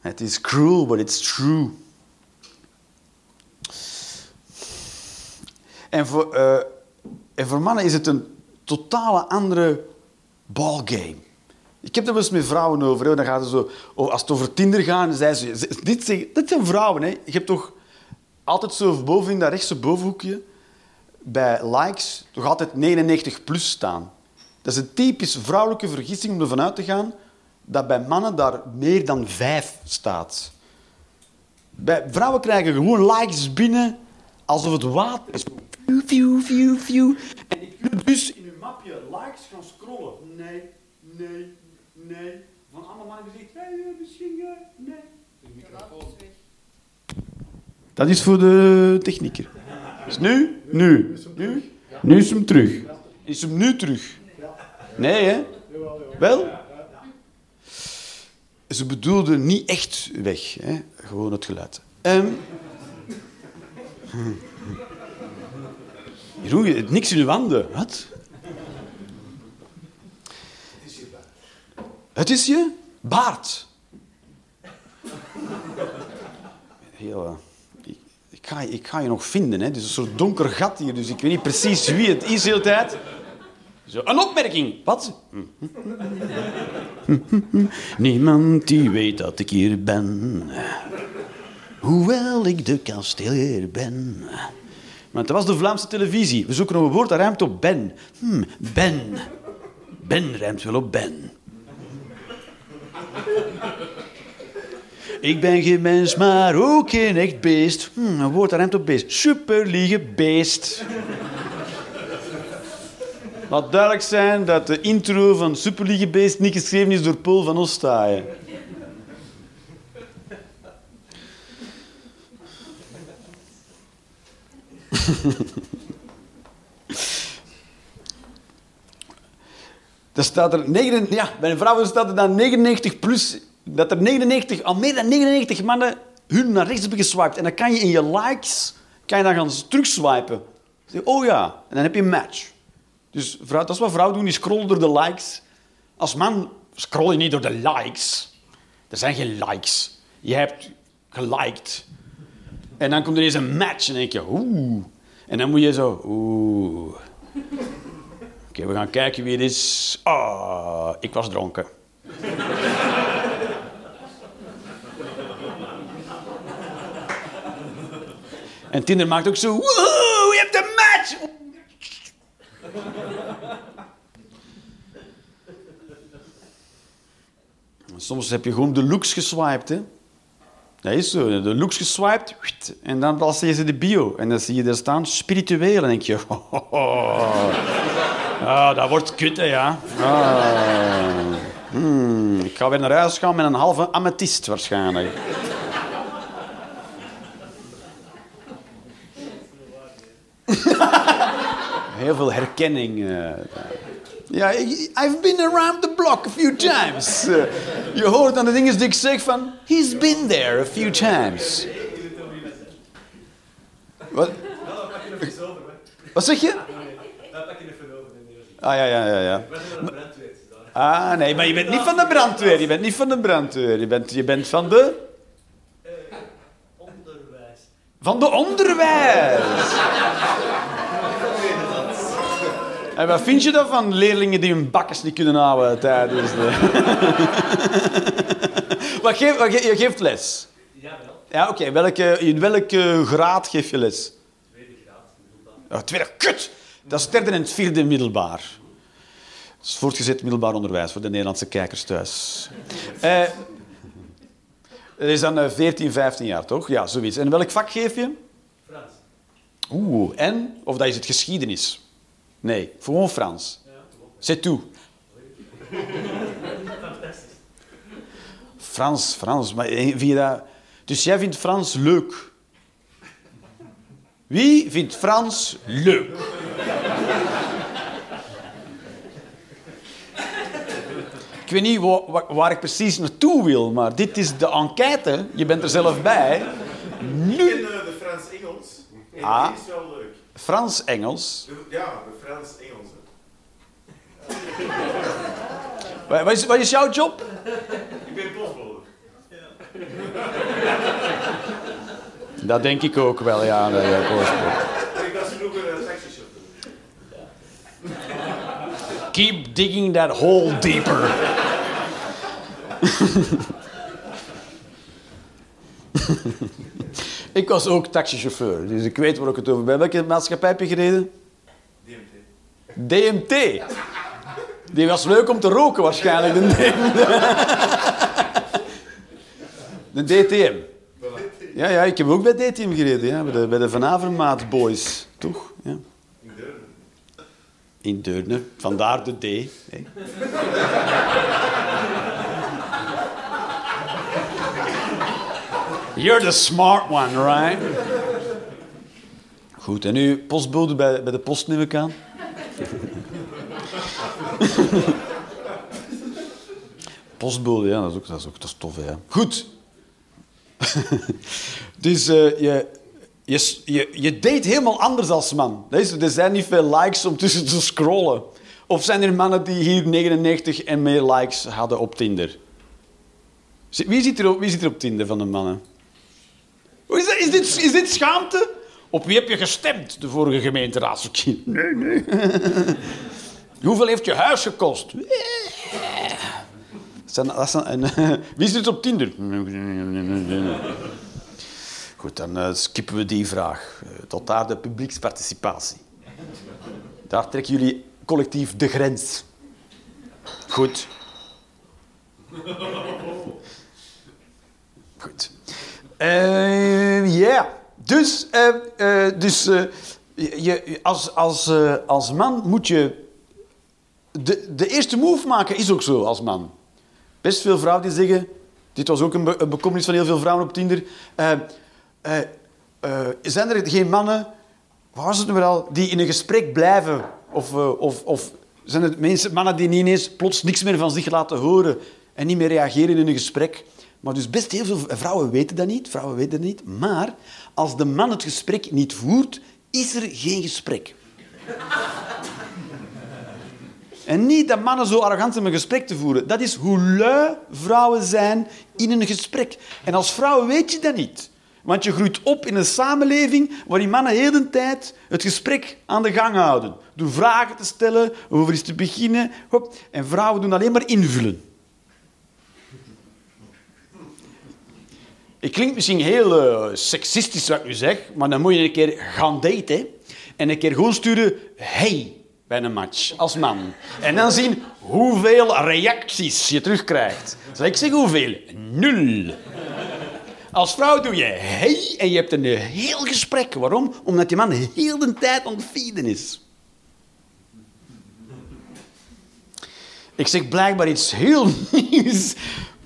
Speaker 2: Het is cruel, but it's true. En voor, eh, en voor mannen is het een totale andere ballgame. Ik heb er wel eens met vrouwen over. Dan gaat het zo, oh, als het over Tinder gaat, dan zeggen ze... Dit, dit zijn vrouwen, hè. Je hebt toch altijd zo boven in dat rechtse bovenhoekje, bij likes, toch altijd 99 plus staan. Dat is een typisch vrouwelijke vergissing om ervan uit te gaan dat bij mannen daar meer dan 5 staat. Bij vrouwen krijgen gewoon likes binnen alsof het water is. View, view, view. En je kunt dus in je mapje likes gaan scrollen. Nee, nee, nee. Van allemaal mannen die zeggen, hey, misschien, nee. Dat is voor de technieker. Is nu? Nu. Nu? Nu is hem terug. Is hem nu terug? Nee, hè? Wel? Ze bedoelde niet echt weg, hè? gewoon het geluid. Ehm Jeroen, niks in uw handen. Wat? Het is je baard. Heel, eh, ik, ga, ik ga je nog vinden. Hè. Het is een soort donker gat hier, dus ik weet niet precies wie het is de hele tijd. Zo, een opmerking. Wat? Niemand die weet dat ik hier ben. Hoewel ik de kasteelheer ben. Maar het was de Vlaamse televisie. We zoeken een woord dat ruimt op ben. Hm, ben. Ben ruimt wel op ben. Ik ben geen mens, maar ook geen echt beest. Hm, een woord dat op beest. Superliege beest. Laat duidelijk zijn dat de intro van Superliege Beest niet geschreven is door Paul van Ostaaien. Er staat er 9, ja, bij een vrouw staat er dan 99 plus. Dat er 99, al meer dan 99 mannen hun naar rechts hebben geswiped. En dan kan je in je likes kan je dan gaan terugswipen. Oh ja, en dan heb je een match. Dus dat is wat vrouwen doen, die scrollen door de likes. Als man scroll je niet door de likes. Er zijn geen likes. Je hebt geliked. En dan komt er eens een match en denk je, oeh. En dan moet je zo, oeh. Oké, we gaan kijken wie het is. Ah, ik was dronken. En Tinder maakt ook zo, wow, je hebt een match! Soms heb je gewoon de looks geswiped, hè. Dat is zo. De looks geswiped en dan je ze de bio. En dan zie je daar staan spiritueel. Denk je... Oh, ah, dat wordt kut, ja. Ah. Hmm, ik ga weer naar huis gaan met een halve amethyst waarschijnlijk. Heel veel herkenning. eh. Ja, I've been around the block a few times. Eh, je hoort aan de dingen die ik zeg van... He's been there a few times. Wat? Wat zeg je? Ah, ja, ja, ja, ja. Ah, nee, maar je bent niet van de brandweer. Je bent niet van de brandweer. Je bent, je bent van de...
Speaker 7: Onderwijs.
Speaker 2: Van de onderwijs. En wat vind je dan van leerlingen die hun bakkes niet kunnen houden tijdens de... wat geef, wat ge- je geeft les?
Speaker 7: Jawel.
Speaker 2: Ja, oké. Welke, in welke graad geef je les?
Speaker 7: Tweede graad. middelbaar.
Speaker 2: Ja, tweede, kut! Dat is het derde en het vierde middelbaar. Dat is voortgezet middelbaar onderwijs voor de Nederlandse kijkers thuis. Eh, dat is dan eh, 14, 15 jaar, toch? Ja, zoiets. En welk vak geef je?
Speaker 7: Frans.
Speaker 2: Oeh, en? Of dat is het geschiedenis? Nee, gewoon Frans. C'est tout.
Speaker 7: Fantastisch.
Speaker 2: Frans, Frans. Maar eh, vind je dat... Dus jij vindt Frans leuk? Wie vindt Frans leuk? Ik weet niet wa- wa- waar ik precies naartoe wil, maar dit is de enquête. Je bent er zelf bij.
Speaker 6: Ik
Speaker 2: Nu...
Speaker 6: ken eh, de Frans-Engels. En
Speaker 2: Ah.
Speaker 6: die is wel leuk.
Speaker 2: Frans-Engels.
Speaker 6: Ja, Frans-Engels.
Speaker 2: Wat is, wat is jouw job?
Speaker 6: Ik ben postbode.
Speaker 2: Dat denk ik ook wel, ja. dat- ja, postbode.
Speaker 6: En ik was vroeger uh, taxichauffeur.
Speaker 2: Keep digging that hole deeper. Ik was ook taxichauffeur, dus ik weet waar ik het over ben. Welke maatschappij heb je gereden?
Speaker 6: DMT.
Speaker 2: DMT. Die was leuk om te roken waarschijnlijk. De, de DTM. Ja, ja, ik heb ook bij DTM gereden, ja, bij de, bij de Van Avermaat Boys, toch? Ja.
Speaker 6: In Deurne.
Speaker 2: In Deurne, vandaar de D. hè. You're the smart one, right? Goed, en nu postbode bij, bij de post neem ik aan. postbode, ja, dat is ook, dat is ook dat is tof, hè. Goed. dus eh, je, je, je, je date helemaal anders als man. Dat is, er zijn niet veel likes om tussen te scrollen. Of zijn er mannen die hier 99 en meer likes hadden op Tinder? Wie zit er op, wie zit er op Tinder van de mannen? Is, dat, is, dit, is dit schaamte? Op wie heb je gestemd, de vorige gemeenteraadsverkiezing? Nee, nee. Hoeveel heeft je huis gekost? Zijn, dat zijn, wie zit op Tinder? Goed, dan eh, skippen we die vraag. Eh, tot daar de publieksparticipatie. Daar trekken jullie collectief de grens. Goed. Goed. Eh, Ja. Dus, eh, eh, dus eh, je, als, als, eh, als man moet je... De, de eerste move maken is ook zo als man. Best veel vrouwen die zeggen... Dit was ook een, be- bekommernis van heel veel vrouwen op Tinder. eh, eh, eh, zijn er geen mannen... Waar was het nu al? Die in een gesprek blijven? Of, of, of zijn het mensen, mannen die niet ineens plots niks meer van zich laten horen en niet meer reageren in een gesprek? Maar dus best heel veel vrouwen weten dat niet. Vrouwen weten dat niet. Maar als de man het gesprek niet voert, is er geen gesprek. En niet dat mannen zo arrogant zijn om een gesprek te voeren. Dat is hoe lui vrouwen zijn in een gesprek. En als vrouw weet je dat niet. Want je groeit op in een samenleving waarin mannen heel de tijd het gesprek aan de gang houden. Door vragen te stellen, over iets te beginnen. En vrouwen doen alleen maar invullen. Ik klink misschien heel eh, seksistisch wat ik nu zeg, maar dan moet je een keer gaan daten. En een keer gewoon sturen, hey, bij een match, als man. En dan zien hoeveel reacties je terugkrijgt. Zal ik zeggen hoeveel? Nul. Als vrouw doe je hey en je hebt een heel gesprek. Waarom? Omdat die man heel de tijd feeden is. Ik zeg blijkbaar iets heel nieuws.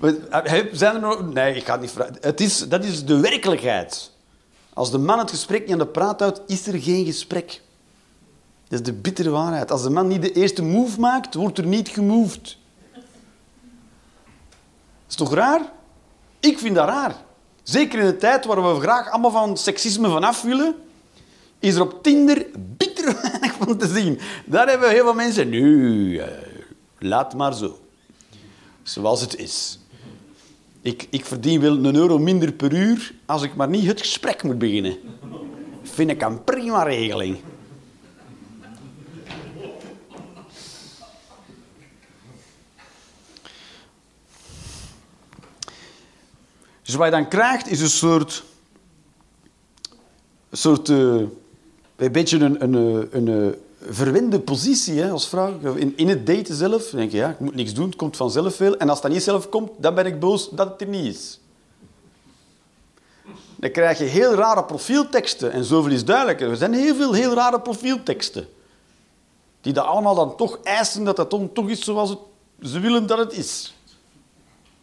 Speaker 2: Eh, Zijn er nog... Nee, ik ga het niet vragen. Het is, dat is de werkelijkheid. Als de man het gesprek niet aan de praat houdt, is er geen gesprek. Dat is de bittere waarheid. Als de man niet de eerste move maakt, wordt er niet gemoved. is toch raar? Ik vind dat raar. Zeker in een tijd waar we graag allemaal van seksisme vanaf willen, is er op Tinder bitter weinig van te zien. Daar hebben heel veel mensen... Nu, eh, laat maar zo. Zoals het is. Ik, ik verdien wel een euro minder per uur als ik maar niet het gesprek moet beginnen. Vind ik een prima regeling. Dus wat je dan krijgt is een soort... Een soort... eh, een beetje een, een, een, een verwende positie hè, als vrouw. In, in het daten zelf denk je, ja, ik moet niks doen, het komt vanzelf veel. En als dat niet zelf komt, dan ben ik boos dat het er niet is. Dan krijg je heel rare profielteksten. En zoveel is duidelijker. Er zijn heel veel heel rare profielteksten. Die dat allemaal dan toch eisen dat dat dan toch is zoals ze willen dat het is.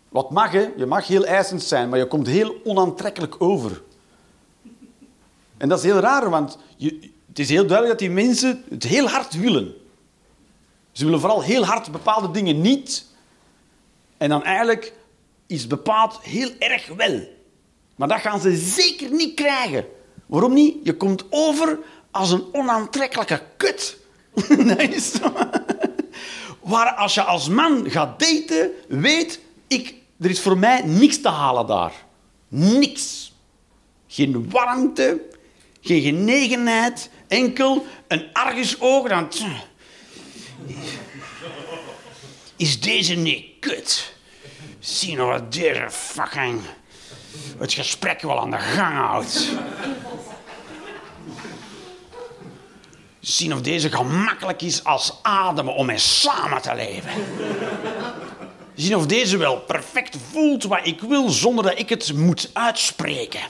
Speaker 2: Wat mag, hè? Je mag heel eisend zijn, maar je komt heel onaantrekkelijk over. En dat is heel raar, want je, het is heel duidelijk dat die mensen het heel hard willen. Ze willen vooral heel hard bepaalde dingen niet. En dan eigenlijk is bepaald heel erg wel. Maar dat gaan ze zeker niet krijgen. Waarom niet? Je komt over als een onaantrekkelijke kut. dat is. Waar als je als man gaat daten, weet ik, er is voor mij niks te halen daar. Niks. Geen warmte, geen genegenheid, enkel een argusoog. Dan... Is deze niet kut? Zie nou wat deze fucking... het gesprek wel aan de gang houdt. Zien of deze gemakkelijk is als ademen om mee samen te leven. Zien of deze wel perfect voelt wat ik wil zonder dat ik het moet uitspreken.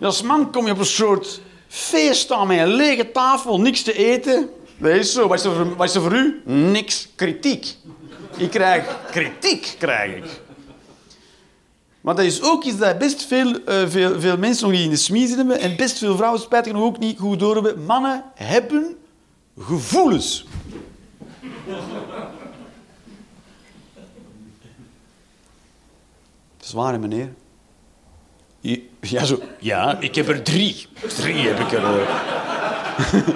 Speaker 2: Als man kom je op een soort feest aan een lege tafel, niks te eten. Dat is zo. Wat is er voor, wat is er voor u? Niks. Kritiek. Ik krijg kritiek, krijg ik. Maar dat is ook iets dat best veel, eh, veel, veel mensen nog niet in de smiezen hebben en best veel vrouwen spijtig nog ook niet goed doorhebben. Mannen hebben gevoelens. Zwaar, meneer. Ja, zo. Ja, ik heb er drie. Drie heb ik er. eh.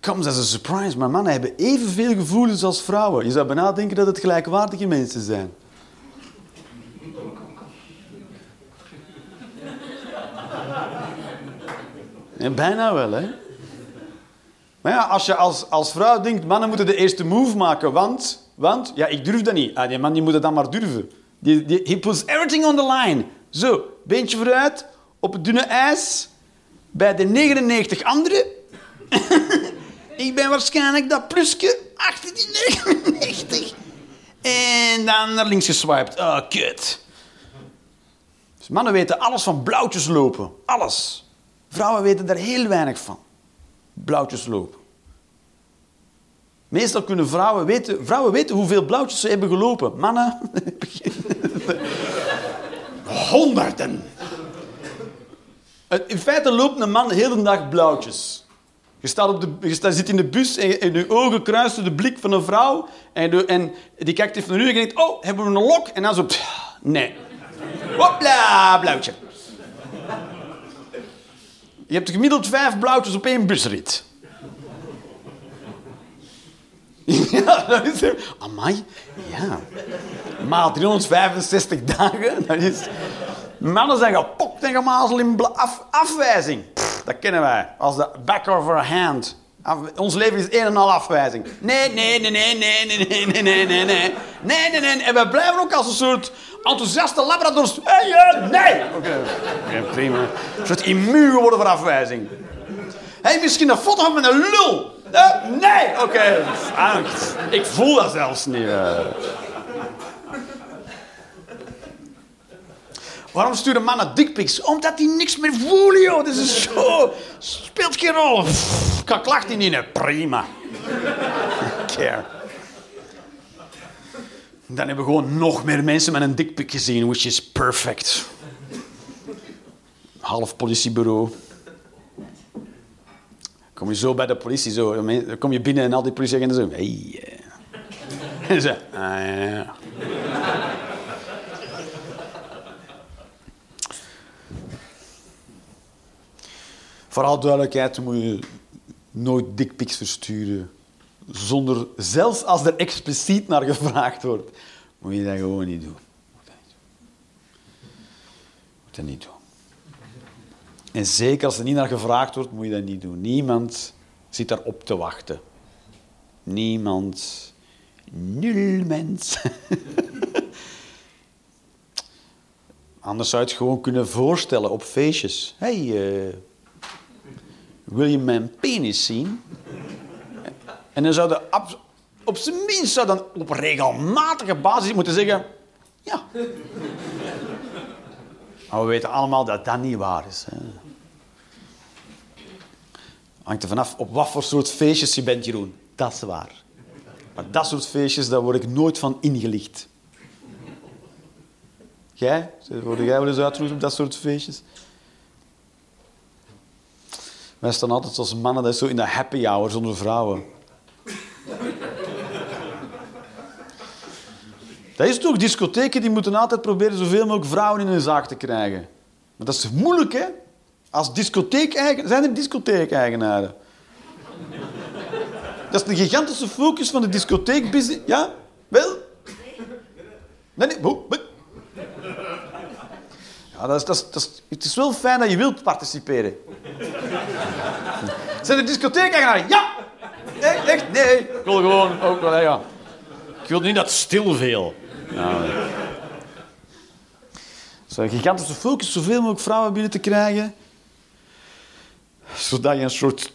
Speaker 2: Comes as a surprise, maar mannen hebben evenveel gevoelens als vrouwen. Je zou bijna denken dat het gelijkwaardige mensen zijn. Ja, bijna wel, hè? Maar ja, als je als, als vrouw denkt, mannen moeten de eerste move maken, want, want ja, ik durf dat niet. Ah, die man die moet het dan maar durven. Die, die, he puts everything on the line. Zo, beentje vooruit, op het dunne ijs, bij de 99 anderen. ik ben waarschijnlijk dat plusje achter die 99. En dan naar links geswiped. Oh, kut. Dus mannen weten alles van blauwtjes lopen. Alles. Vrouwen weten daar heel weinig van blauwtjes lopen. Meestal kunnen vrouwen weten, vrouwen weten hoeveel blauwtjes ze hebben gelopen. Mannen, honderden. In feite loopt een man de hele dag blauwtjes. Je, staat op de, je staat, zit in de bus en, en je ogen kruisen de blik van een vrouw. En, de, en die kijkt even naar u en denkt, oh, hebben we een lok? En dan zo, pff, nee. Hopla, blauwtje. Je hebt gemiddeld vijf blauwtjes op één busrit. Ja, dat is... Amai, ja. Maal 365 dagen, dat is... Mannen zijn gepokt en gemazeld in af, afwijzing. Dat kennen wij. Als de back of our hand. Ons leven is een en al afwijzing. Nee, nee, nee, nee, nee, nee, nee, nee, nee, nee, nee. Nee, nee, nee. En wij blijven ook als een soort enthousiaste labradors. Hey, nee! Oké, Oké, prima. Een soort immuun geworden voor afwijzing. Hey, misschien een foto van een lul. Eh, nee! Oké, angst. Ik voel dat zelfs niet. eh. Waarom sturen mannen dickpics? Omdat die niks meer voelen, joh. Dat is zo... Speelt geen rol. Pff, Kan klacht die niet in. Prima. Care. Dan hebben we gewoon nog meer mensen met een dikpik gezien, which is perfect. Half politiebureau. Kom je zo bij de politie, zo, dan kom je binnen en al die politieagenten zo... Hey, eh. En ze... Ah, ja. Vooral duidelijkheid moet je nooit dickpics versturen. Zonder, zelfs als er expliciet naar gevraagd wordt, moet je dat gewoon niet doen. Niet doen. Moet dat niet doen. En zeker als er niet naar gevraagd wordt, moet je dat niet doen. Niemand zit daarop te wachten. Niemand. Nul mens. Anders zou je het gewoon kunnen voorstellen op feestjes. Hé, hey, eh, wil je mijn penis zien? En dan zou de op zijn minst zou dan op regelmatige basis moeten zeggen... Ja. Maar we weten allemaal dat dat niet waar is. Hangt er vanaf op wat voor soort feestjes je bent, Jeroen. Dat is waar. Maar dat soort feestjes, daar word ik nooit van ingelicht. Jij? Word jij wel eens uitgenodigd op dat soort feestjes? Wij staan altijd als mannen, dat is zo in de happy hour zonder vrouwen. Dat is toch, discotheken die moeten altijd proberen zoveel mogelijk vrouwen in hun zaak te krijgen. Maar dat is moeilijk, hè? Als discotheek zijn er discotheek-eigenaren. Dat is de gigantische focus van de discotheekbusiness. Ja? Wel? Nee, nee. Ja, dat is, dat is, dat is, het is wel fijn dat je wilt participeren. Zijn er discotheek-eigenaren? Ja! Echt, echt? Nee. Ik wil gewoon ook wel, ja. Ik wil niet dat stil veel. Nou, Zo'n gigantische focus, zoveel mogelijk vrouwen binnen te krijgen. Zodat je een soort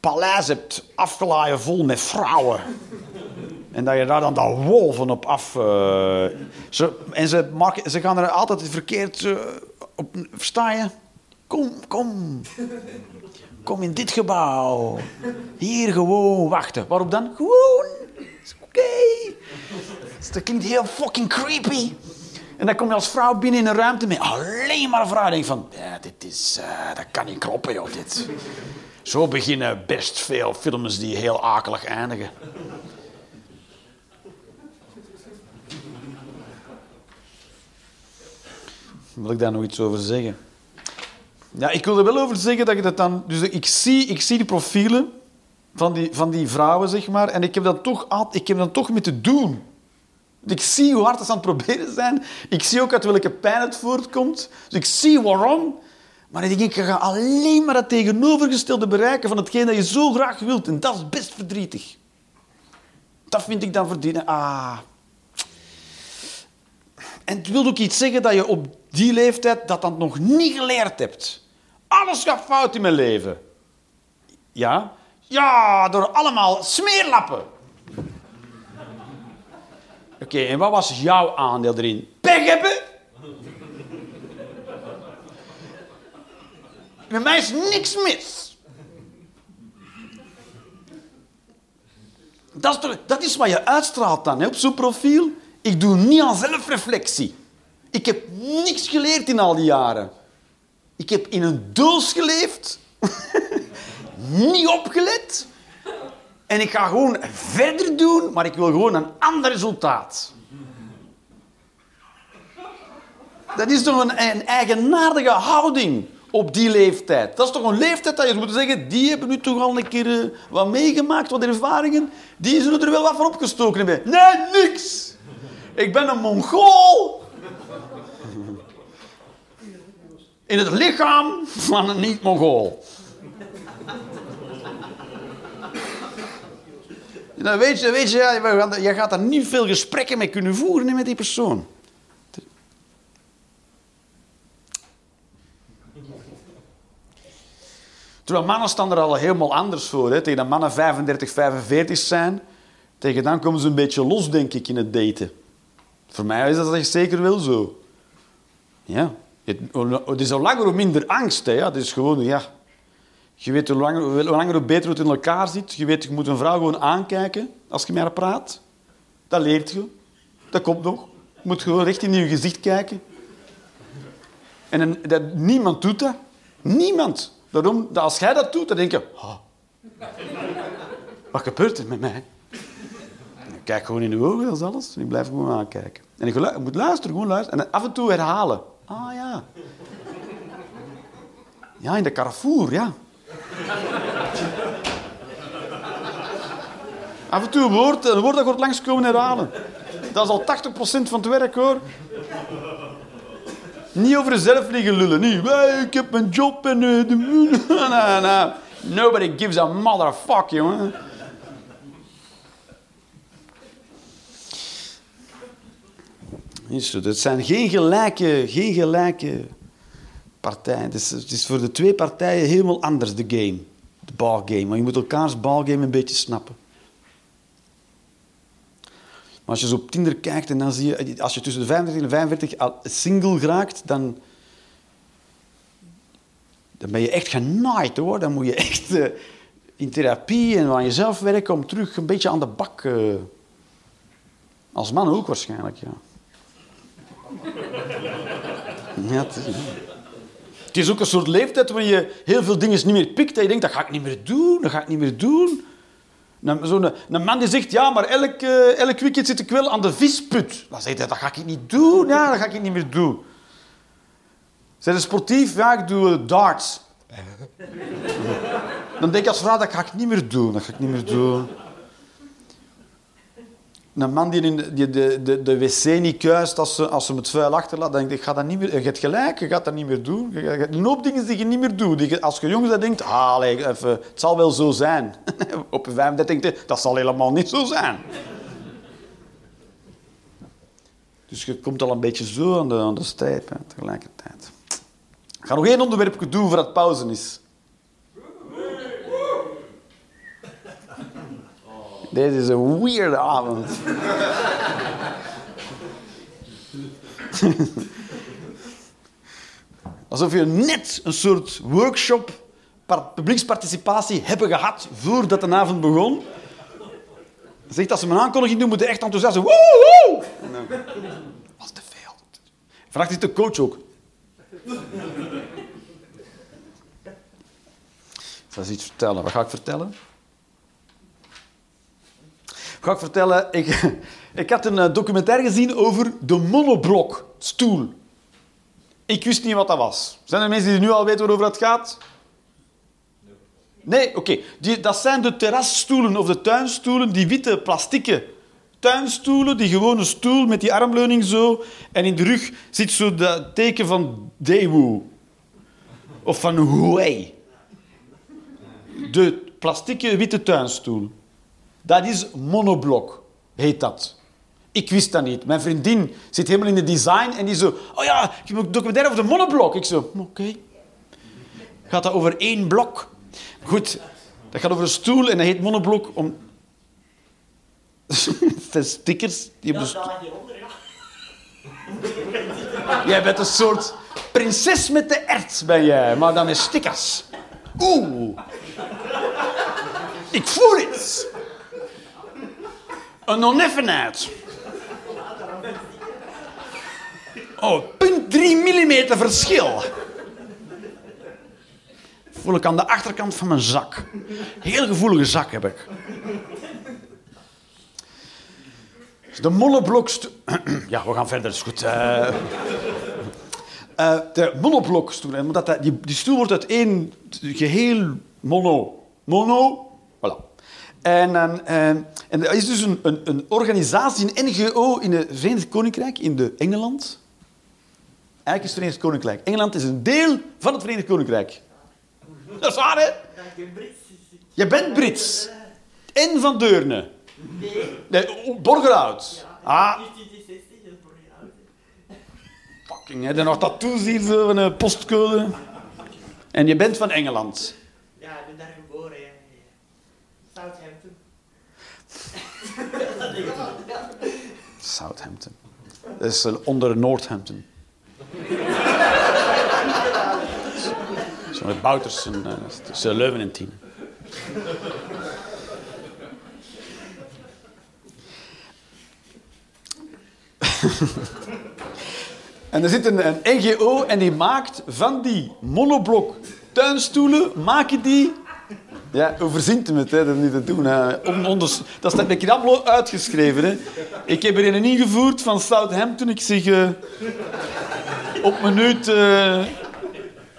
Speaker 2: paleis hebt afgelaaien vol met vrouwen. En dat je daar dan de wolven op af... eh, ze, en ze, ze gaan er altijd verkeerd eh, op... Versta je? Kom, kom. Kom in dit gebouw. Hier gewoon wachten. Waarop dan? Gewoon. Oké. Dat klinkt heel fucking creepy. En dan kom je als vrouw binnen in een ruimte met alleen maar vrouwen. En denk van, ja, dit is... eh, dat kan niet kloppen, joh, dit. Zo beginnen best veel films die heel akelig eindigen. Wil ik daar nog iets over zeggen? Ja, ik wil er wel over zeggen dat je dat dan... Dus ik zie, ik zie die profielen van die, van die vrouwen, zeg maar, en ik heb dan toch, ik heb dan toch mee te doen. Ik zie hoe hard ze aan het proberen zijn. Ik zie ook uit welke pijn het voortkomt. Dus ik zie waarom. Maar ik denk, je gaat alleen maar het tegenovergestelde bereiken van hetgeen dat je zo graag wilt. En dat is best verdrietig. Dat vind ik dan verdienen. Ah. En het wil ook iets zeggen dat je op die leeftijd dat dan nog niet geleerd hebt. Alles gaat fout in mijn leven. Ja? Ja, door allemaal smeerlappen. Oké, en wat was jouw aandeel erin? Pech hebben? Met mij is niks mis. Dat is, dat is wat je uitstraalt dan hè, op zo'n profiel. Ik doe niet aan zelfreflectie. Ik heb niks geleerd in al die jaren. Ik heb in een doos geleefd. niet opgelet. En ik ga gewoon verder doen, maar ik wil gewoon een ander resultaat. Dat is toch een, een eigenaardige houding op die leeftijd. Dat is toch een leeftijd dat je moet zeggen, die hebben nu toch al een keer eh, wat meegemaakt, wat ervaringen. Die zullen er wel wat van opgestoken hebben. Nee, niks. Ik ben een Mongool. In het lichaam van een niet-Mongool. Dan weet je, weet je ja, je gaat daar niet veel gesprekken mee kunnen voeren met die persoon. Terwijl mannen staan er al helemaal anders voor. Hè. Tegen dat mannen 35, 45 zijn, tegen dan komen ze een beetje los, denk ik, in het daten. Voor mij is dat echt zeker wel zo. Ja. Het, is al langer hoe minder angst. Hè. Ja. Het is gewoon, ja... Je weet hoe langer, hoe langer beter het in elkaar zit. Je weet, je moet een vrouw gewoon aankijken als je met haar praat. Dat leert je. Dat komt nog. Je moet gewoon recht in je gezicht kijken. En dat, niemand doet dat. Niemand. Daarom, dat als jij dat doet, dan denk je... "Ah, wat gebeurt er met mij? Ik kijk gewoon in de ogen, dat is alles. En ik blijf gewoon aankijken. En ik, ik moet luisteren, gewoon luisteren. En af en toe herhalen. Ah ja. Ja, in de Carrefour, ja. Af en toe een woord, een woord dat wordt langskomen herhalen. Dat is al 80% van het werk, hoor. Niet over jezelf liggen lullen. Niet, "Wij, ik heb een job en... eh, de... nou, nou. Nobody gives a motherfuck, jongen. Het zijn geen gelijke, geen gelijke partijen. Het is, het is voor de twee partijen helemaal anders, de game. De ballgame. Maar je moet elkaars ballgame een beetje snappen. Maar als je zo op Tinder kijkt en dan zie je... Als je tussen de 35 en 45 al single raakt, dan... Dan ben je echt genaaid, hoor. Dan moet je echt eh, in therapie en aan jezelf werken om terug een beetje aan de bak... eh, als man ook waarschijnlijk, ja. Ja, het is, ook een soort leeftijd waar je heel veel dingen niet meer pikt. En je denkt, dat ga ik niet meer doen, dat ga ik niet meer doen. Een, zo'n, een man die zegt, ja, maar elk, elk weekend zit ik wel aan de visput. Dan zegt hij, dat ga ik niet doen. Ja, dat ga ik niet meer doen. Zijn ze sportief? Ja, ik doe eh, darts. Dan denk je als vrouw, dat ga ik niet meer doen. Dat ga ik niet meer doen. Een man die, in de, die de, de, de wc niet kuist als ze, als ze het vuil achterlaat, dan denk ik, ga dat niet meer... Je hebt gelijk, je gaat dat niet meer doen. Een hoop dingen die je niet meer doet. Die als je jong bent, denkt, ah, even, het zal wel zo zijn. Op je 35 denk dat zal helemaal niet zo zijn. Dus je komt al een beetje zo aan de, aan de hè, tegelijkertijd. Ik ga nog één onderwerpje doen voordat het pauze is. Deze is een weirde avond. Alsof je net een soort workshop, par- publieksparticipatie hebben gehad voordat de avond begon. Zegt als ze me een aankondiging doen, moeten echt enthousiast zijn. Woe, woe! En dan- was te veel. Vraagt dit de coach ook. Ik zal eens iets vertellen. Wat ga ik vertellen? Ga ik vertellen, ik, ik had een eh, documentaire gezien over de monoblokstoel. Ik wist niet wat dat was. Zijn er mensen die nu al weten waarover het gaat? Nee, oké. Die- Dat zijn de terrasstoelen of de tuinstoelen, die witte plastieke tuinstoelen, die gewone stoel met die armleuning zo. En in de rug zit zo dat teken van Daewoo. Of van Huawei. De plastieke witte tuinstoel. Dat is monoblok, heet dat. Ik wist dat niet. Mijn vriendin zit helemaal in de design en die zo... Oh ja, ik heb een documentaire over de monoblok. Ik zo, oké. Gaat dat over één blok? Goed, dat gaat over een stoel en dat heet monoblok om... Het zijn stickers die op de stoel... Jij bent een soort prinses met de ert, ben jij, maar dan met stickers. Oeh. Ik voel iets. Een oneffenheid. Oh, 0,3 millimeter verschil. Voel ik aan de achterkant van mijn zak. Heel gevoelige zak heb ik. De monoblokstoel... Ja, we gaan verder, is goed. Eh, de dat, die, die stoel wordt uit één geheel mono. Mono. En, dan, eh, en is dus een, een, een organisatie, een NGO in het Verenigd Koninkrijk, in de Engeland. Eigenlijk is het Verenigd Koninkrijk. Engeland is een deel van het Verenigd Koninkrijk. Dat is waar, hè? Je bent Brits. En van Deurne. Nee, oh, Borgerhout. Ah,
Speaker 3: 1960 is Borgerhout.
Speaker 2: fucking, hè. Dan nog tattoos hier, zo van een postcode. En je bent van Engeland.
Speaker 3: Ja, ik ben geboren. Ja. Southampton.
Speaker 2: Southampton. Dat is onder Northampton. Zo met Bouters en, eh, tussen Leuven en Tien. En er zit een, een NGO en die maakt van die monoblok tuinstoelen, maken die... Ja, hoe verzint hem het, hè, dat niet te doen. Hè. On- onders- dat staat bij Krablo uitgeschreven. Hè. Ik heb er een ingevoerd van Southampton. Ik zeg... eh, op minuut eh,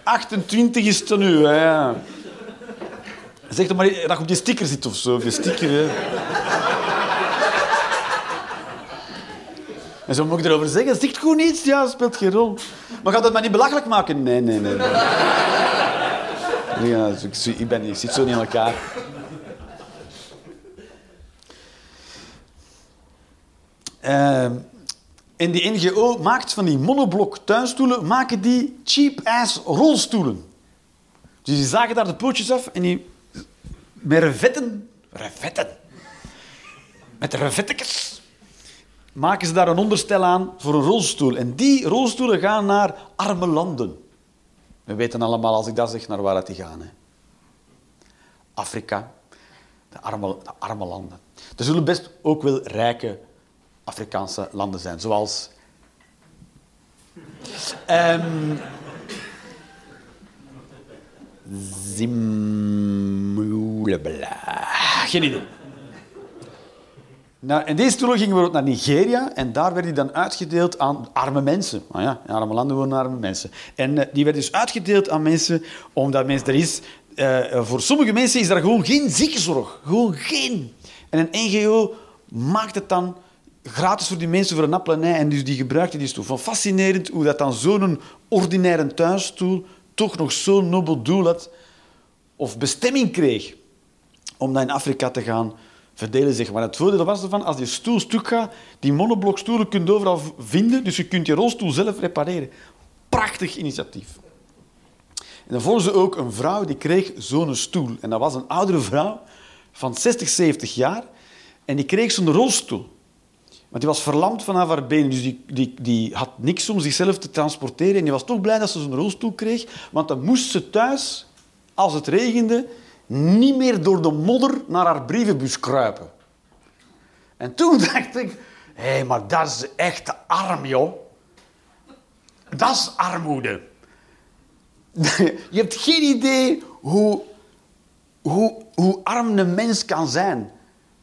Speaker 2: 28 is het dan nu. Hè. Zeg toch maar dat je die sticker zit of zo. Op die sticker. En zo moet ik erover zeggen. Zegt gewoon iets. Ja, speelt geen rol. Maar gaat dat maar niet belachelijk maken? Nee, nee. nee. Ja, dus ik, ik, ben, zit zo niet in elkaar. Ehm, en die NGO maakt van die monoblok tuinstoelen, maken die cheap-ass rolstoelen. Dus die zagen daar de pootjes af en die... Met revetten... Revetten? Met revettekes maken ze daar een onderstel aan voor een rolstoel. En die rolstoelen gaan naar arme landen. We weten allemaal, als ik dat zeg, naar waar het die gaan. Afrika, de arme, de arme landen. Er zullen best ook wel rijke Afrikaanse landen zijn, zoals... Ehm Zimbabwe. Geen idee. Nou, deze stoelen gingen we naar Nigeria en daar werd die dan uitgedeeld aan arme mensen. Ah ja, in arme landen wonen arme mensen. En eh, die werd dus uitgedeeld aan mensen, omdat mensen er is... eh, voor sommige mensen is er gewoon geen ziekenzorg. Gewoon geen. En een NGO maakt het dan gratis voor die mensen voor een appel en dus die gebruikte die stoel. Van fascinerend hoe dat dan zo'n ordinaire thuisstoel toch nog zo'n nobel doel had of bestemming kreeg om dat in Afrika te gaan verdelen. Zeg maar. Het voordeel was ervan, als die stoel stuk gaat, die monoblokstoelen kun je overal vinden, dus je kunt je rolstoel zelf repareren. Prachtig initiatief. En dan volgde ze ook een vrouw die kreeg zo'n stoel. En dat was een oudere vrouw van 60, 70 jaar. En die kreeg zo'n rolstoel. Want die was verlamd vanaf haar benen, dus die, die, die had niks om zichzelf te transporteren. En die was toch blij dat ze zo'n rolstoel kreeg, want dan moest ze thuis, als het regende, niet meer door de modder naar haar brievenbus kruipen. En toen dacht ik, hé, hey, maar dat is echt arm, joh. Dat is armoede. Je hebt geen idee hoe, hoe, hoe arm een mens kan zijn.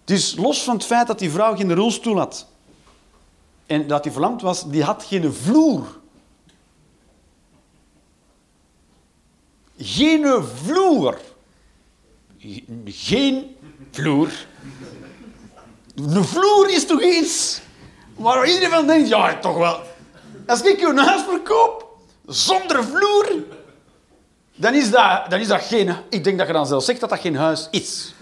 Speaker 2: Dus los van het feit dat die vrouw geen rolstoel had en dat die verlamd was, die had geen vloer. Geen vloer. Geen vloer. Een vloer is toch iets waar iedereen van denkt, ja, toch wel. Als ik een huis verkoop zonder vloer, dan is, dat, dan is dat geen... Ik denk dat je dan zelfs zegt dat dat geen huis is.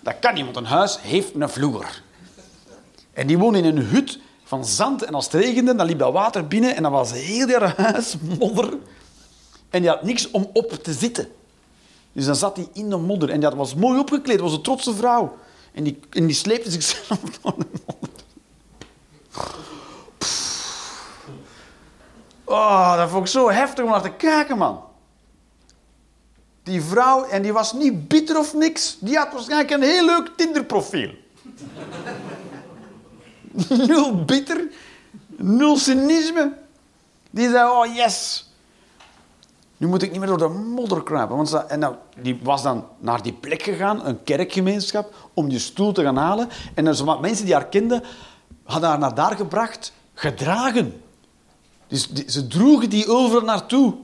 Speaker 2: Dat kan niet, want een huis heeft een vloer. En die woont in een hut van zand. En als het regende, dan liep dat water binnen en dan was heel haar huis modder. En die had niks om op te zitten. Dus dan zat hij in de modder. En dat was mooi opgekleed. was een trotse vrouw. En die, die sleepte zichzelf door de modder. Oh, dat vond ik zo heftig om naar te kijken, man. Die vrouw, en die was niet bitter of niks. Die had waarschijnlijk een heel leuk Tinderprofiel. nul bitter, nul cynisme. Die zei, oh yes, nu moet ik niet meer door de modder kruipen. Want ze, en nou, die was dan naar die plek gegaan, een kerkgemeenschap, om die stoel te gaan halen. En er zijn mensen die haar kenden, hadden haar naar daar gebracht, gedragen. Dus die, ze droegen die overal naartoe.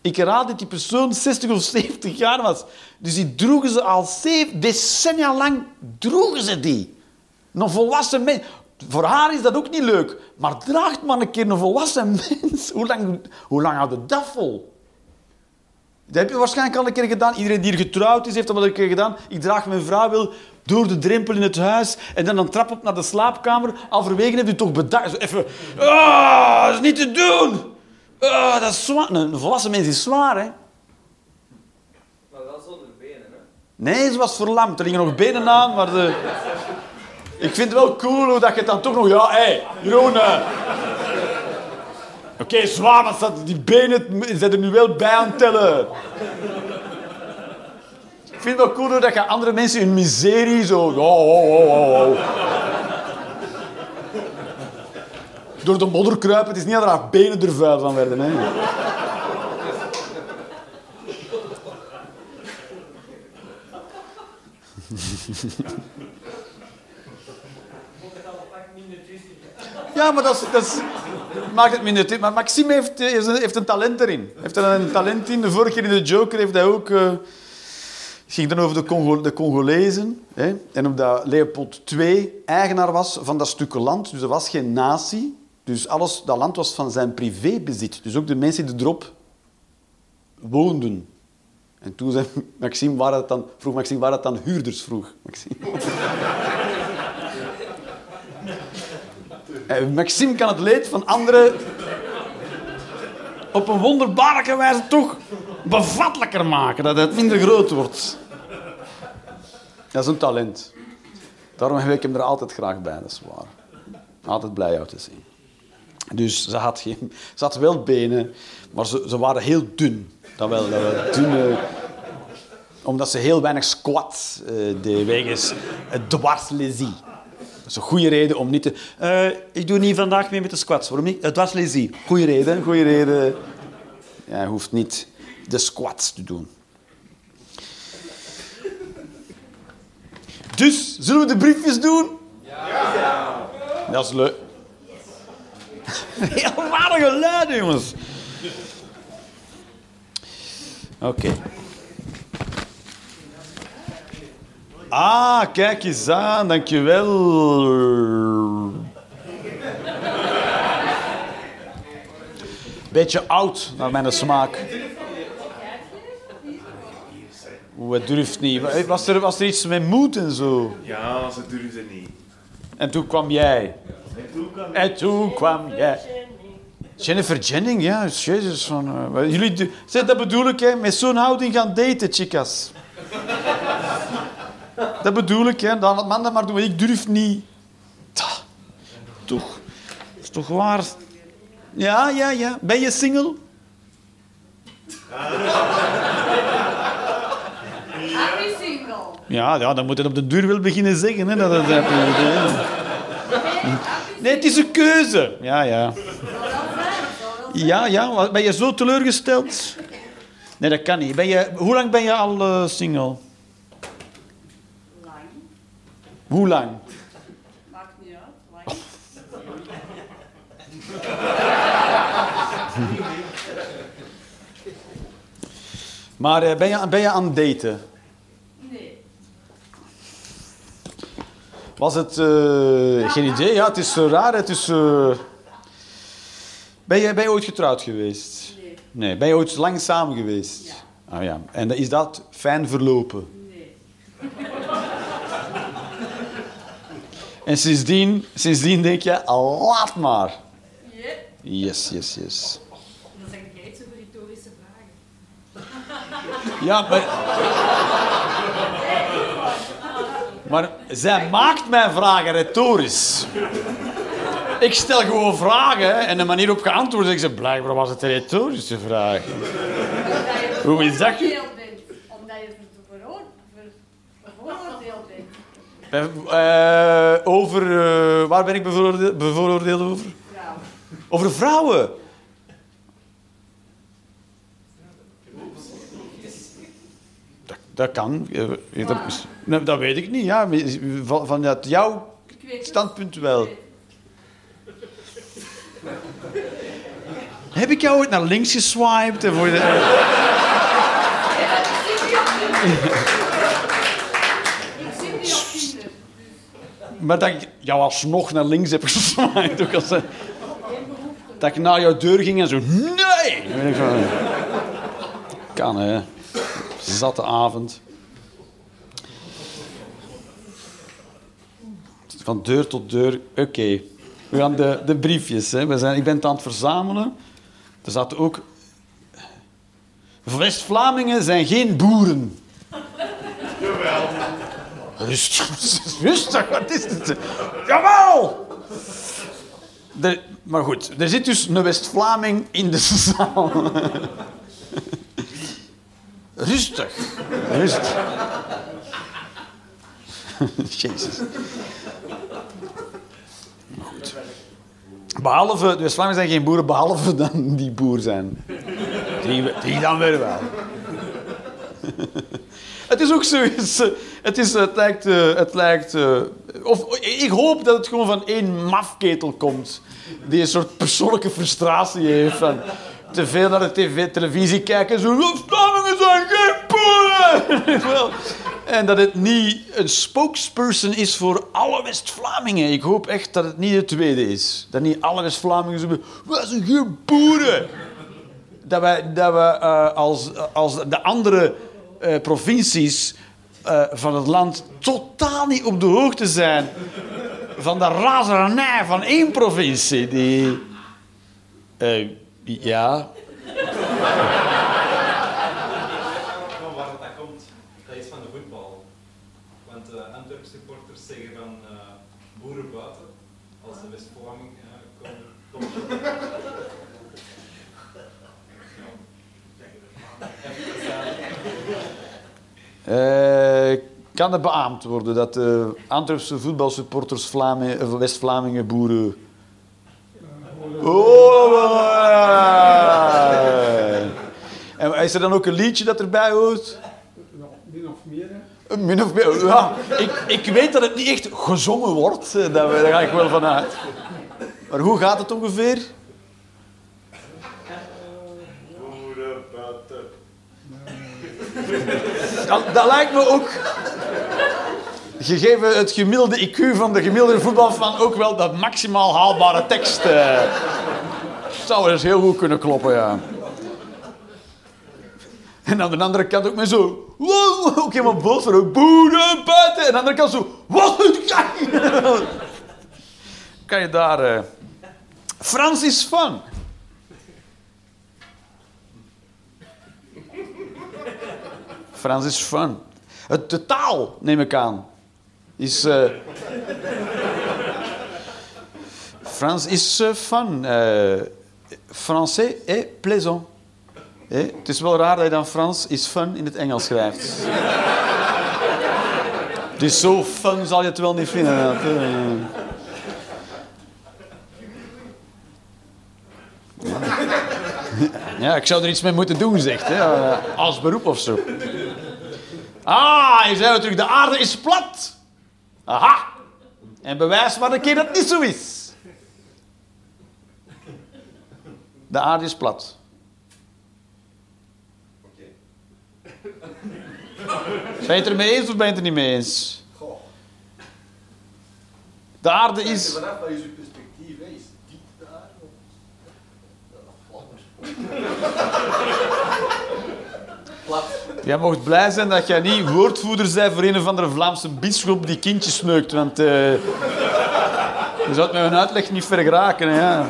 Speaker 2: Ik raad dat die persoon 60 of 70 jaar was. Dus die droegen ze al zeven, decennia lang, droegen ze die. Een volwassen mens. Voor haar is dat ook niet leuk. Maar draagt maar een keer een volwassen mens. Hoe lang, hoe lang houdt dat vol? Dat heb je waarschijnlijk al een keer gedaan. Iedereen die hier getrouwd is, heeft dat wel een keer gedaan. Ik draag mijn vrouw wel door de drempel in het huis en dan een trap op naar de slaapkamer. Alverwege heb je toch bedacht. Zo even, ah, dat is niet te doen. Ah, dat is zwaar. Een volwassen mens is zwaar, hè.
Speaker 7: Maar wel zonder benen, hè?
Speaker 2: Nee, ze was verlamd. Er gingen nog benen aan, maar de... Ik vind het wel cool hoe dat je dan toch nog... Ja, hé, hey, Jeroen... eh. Oké, zwaar, maar die benen zijn er nu wel bij aan het tellen. Ik vind het wel cool hoe dat je andere mensen in miserie zo... Oh, oh, oh, oh. Door de modder kruipen. Het is niet dat haar benen er vuil van werden. Hè. Ja, maar dat, is, dat maakt het minder... Maar Maxime heeft, een, heeft een talent erin. Heeft er een talent in. De vorige keer in de Joker heeft hij ook... eh, ging dan over de, Congo, de Congolezen. Hè? En omdat Leopold II eigenaar was van dat stukje land. Dus er was geen natie. Dus alles, dat land was van zijn privébezit. Dus ook de mensen die erop woonden. En toen zei Maxime, waren het dan, vroeg Maxime, waren het dan huurders? Vroeg Maxime. Eh, Maxime kan het leed van anderen op een wonderbaarlijke wijze toch bevattelijker maken, dat het minder groot wordt. Dat is een talent. Daarom heb ik hem er altijd graag bij, dat is waar. Altijd blij jou te zien. Dus ze had, geen, ze had wel benen, maar ze, ze waren heel dun. Dat wel, dat wel dunne... Omdat ze heel weinig squat eh deed, wegens dwarslesie. Is een goede reden om niet te... Eh, ik doe niet vandaag mee met de squats. Waarom niet? Het was lazy. Goeie reden, goede reden. Ja, je hoeft niet de squats te doen. Dus, zullen we de briefjes doen? Ja! Dat is leuk. Heel rare geluiden, jongens. Oké. Ah, kijk eens aan, dankjewel. Beetje oud, naar mijn smaak. Oeh, het durft niet. Was er, was er iets met moed en zo?
Speaker 6: Ja, ze durfden niet.
Speaker 2: En toen kwam jij.
Speaker 6: En toen kwam
Speaker 2: jij. Jennifer Jennings, ja, jezus. Van, eh, jullie, zeg, dat bedoel ik, hè, met zo'n houding gaan daten, chicas. Dat bedoel ik, hè. Dan man dat maar doen, ik durf niet. Ta, toch, is toch waar? Ja, ja, ja. Ben je single?
Speaker 3: Happy single.
Speaker 2: Ja, ja, dan moet je op de deur wel beginnen zeggen. Hè, dat het, nee, het is een keuze. Ja, ja. Ja, ja. Ben je zo teleurgesteld? Nee, dat kan niet. Ben je, hoe lang ben je al eh, single?
Speaker 3: Lang.
Speaker 2: Hoe lang?
Speaker 3: Maakt niet uit. Lang.
Speaker 2: Maar eh, ben, je, ben je aan het daten?
Speaker 3: Nee.
Speaker 2: Was het... eh, geen idee, ja. Het is zo raar. Het is... eh, Ben, je, ben je ooit getrouwd geweest?
Speaker 3: Nee.
Speaker 2: Nee. Ben je ooit lang samen geweest?
Speaker 3: Ja.
Speaker 2: Ah ja. En is dat fijn verlopen?
Speaker 3: Nee.
Speaker 2: En sindsdien, sindsdien denk je, laat maar. Yes, yes, yes.
Speaker 3: Dan zeg jij over retorische vragen.
Speaker 2: Ja, maar... Maar zij maakt mijn vragen retorisch. Ik stel gewoon vragen en de manier op geantwoord zeg ze, blijkbaar was het een retorische vraag. Hoe is dat? ge-
Speaker 3: Veroordeeld bent. Omdat je ver- veroor- ver- bevooroordeeld bent.
Speaker 2: Eh, over... eh, waar ben ik bevooroordeeld, bevooroordeeld over?
Speaker 3: Vrouw.
Speaker 2: Over vrouwen. Dat, dat kan. Eh, Dat, weet ik niet. Ja. Van, vanuit jouw standpunt wel. Heb ik jou ooit naar links geswiped? En voor
Speaker 3: Ik zit niet op Tinder.
Speaker 2: Maar dat ik jou alsnog naar links heb. Ook als, dat ik naar jouw deur ging en zo... Nee! Ik van, kan, hè. Zatte avond. Van deur tot deur. Oké. We gaan de, de briefjes. Hè. We zijn, ik ben het aan het verzamelen. Er zaten ook... West-Vlamingen zijn geen boeren. Rustig, rustig, wat is het? Jawel! Maar goed, er zit dus een West-Vlaming in de zaal. Rustig, rustig. Jezus. Maar goed. Behalve, de West-Vlamingen zijn geen boeren, behalve dan die boer zijn. Die, die dan weer wel. Het is ook zoiets. eh, Het, is, het lijkt. eh, Het lijkt eh, of, ik hoop dat het gewoon van één mafketel komt. Die een soort persoonlijke frustratie heeft. Van te veel naar de tv, televisie kijken. en Zo. Vlamingen zijn geen! Wel, En dat het niet een spokesperson is voor alle West-Vlamingen. Ik hoop echt dat het niet de tweede is. Dat niet alle West-Vlamingen. Wij zijn geen boeren! dat we, dat als, als de andere eh, provincies eh, van het land totaal niet op de hoogte zijn van de razernij van één provincie. Die, eh, ja,
Speaker 4: Van waar dat komt, dat is van de voetbal. Want de Antwerp supporters zeggen van eh, boeren buiten, als de West-Vlaming eh, komen. komt.
Speaker 2: Eh, kan het beaamd worden dat de Antwerpse voetbalsupporters of West-Vlamingen boeren. Oh, En is er dan ook een liedje dat erbij hoort?
Speaker 8: Min of meer, hè.
Speaker 2: Een Min of meer, ja. Ik, ik weet dat het niet echt gezongen wordt, eh, daar ga ik wel van uit. Maar hoe gaat het ongeveer? Dat, dat lijkt me ook. gegeven het gemiddelde IQ van de gemiddelde voetbalfan ook wel de maximaal haalbare tekst. eh. zou dus heel goed kunnen kloppen, ja. En aan de andere kant ook met zo... Wow, ook helemaal boos van ook boe naar buiten. En aan de andere kant zo... Wat. Kan je daar... eh, Frans is Frans is fun. Het, de taal, neem ik aan, is... eh, Frans is eh, fun. Eh, français est plaisant. Het is wel raar dat je dan Frans is fun in het Engels schrijft. Dus zo fun zal je het wel niet vinden. Ja, ik zou er iets mee moeten doen, zegt als beroep of zo. Ah, je zei natuurlijk, de aarde is plat. Aha. En bewijs maar een keer dat het niet zo is. De aarde is plat.
Speaker 6: Oké.
Speaker 2: Ben je het er mee eens of ben je het er niet mee eens?
Speaker 6: Goh.
Speaker 2: De aarde
Speaker 6: Is... Vanaf wat is uw perspectief? Is dit daar? Of...
Speaker 2: Jij mocht blij zijn dat jij niet woordvoerder bent voor een of andere Vlaamse bisschop die kindjes sneukt. Want eh je zou het met een uitleg niet ver geraken. hè, Ja.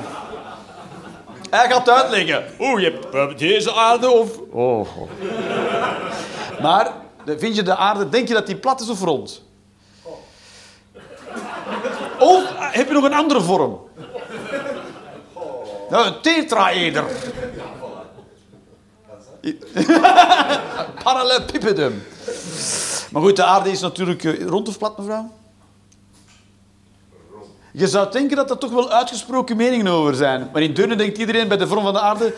Speaker 2: Hij gaat uitleggen. Oeh, je hebt deze aarde of... Oh. oh. Maar vind je de aarde... Denk je dat die plat is of rond? Of eh, heb je nog een andere vorm? Nou, een tetraeder. Parallelepipedum. Maar goed, de aarde is natuurlijk eh, rond of plat, mevrouw? Je zou denken dat er toch wel uitgesproken meningen over zijn. Maar in Deurne denkt iedereen bij de vorm van de aarde...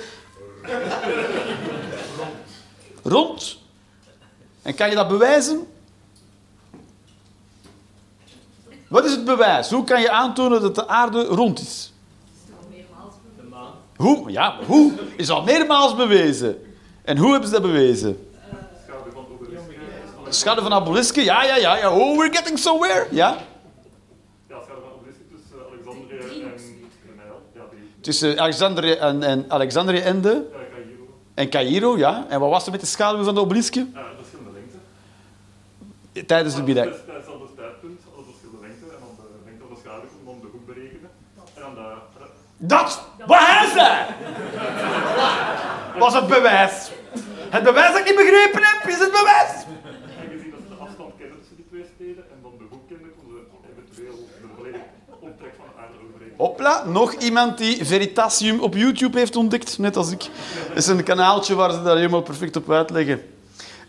Speaker 2: Rond. En kan je dat bewijzen? Wat is het bewijs? Hoe kan je aantonen dat de aarde rond is?
Speaker 7: De maan.
Speaker 2: Hoe? Ja, hoe? Is al meermaals bewezen. En hoe hebben ze dat bewezen?
Speaker 9: Schade van obelisk.
Speaker 2: Schade van Aboliske? Ja, ja, ja, ja. Oh, we're getting somewhere. Ja.
Speaker 9: Ja, schade van obelisk tussen Alexandrië en de Nijl. Ja, die.
Speaker 2: Tussen Alexandrië en, en, Alexandrië en, de,
Speaker 9: Ja, Cairo.
Speaker 2: en Cairo, ja. En wat was er met de schaduw van de obeliske?
Speaker 9: Ja, verschillende lengte.
Speaker 2: Tijdens de middag.
Speaker 9: Tijdens hetzelfde tijdpunt hadden verschillende lengte. En dan de lengte van de schaduw kon dan de hoek berekenen. En dan de...
Speaker 2: Dat! Wat hij zei! Was het bewijs. Het bewijs dat ik niet begrepen heb, is het bewijs.
Speaker 9: En gezien dat ze de afstand kenden tussen die twee steden en dan de hoek kenden, konden ze eventueel de volledige omtrek van de aarde overrekenen.
Speaker 2: Hopla, nog iemand die Veritasium op YouTube heeft ontdekt, net als ik. Het is een kanaaltje waar ze dat helemaal perfect op uitleggen.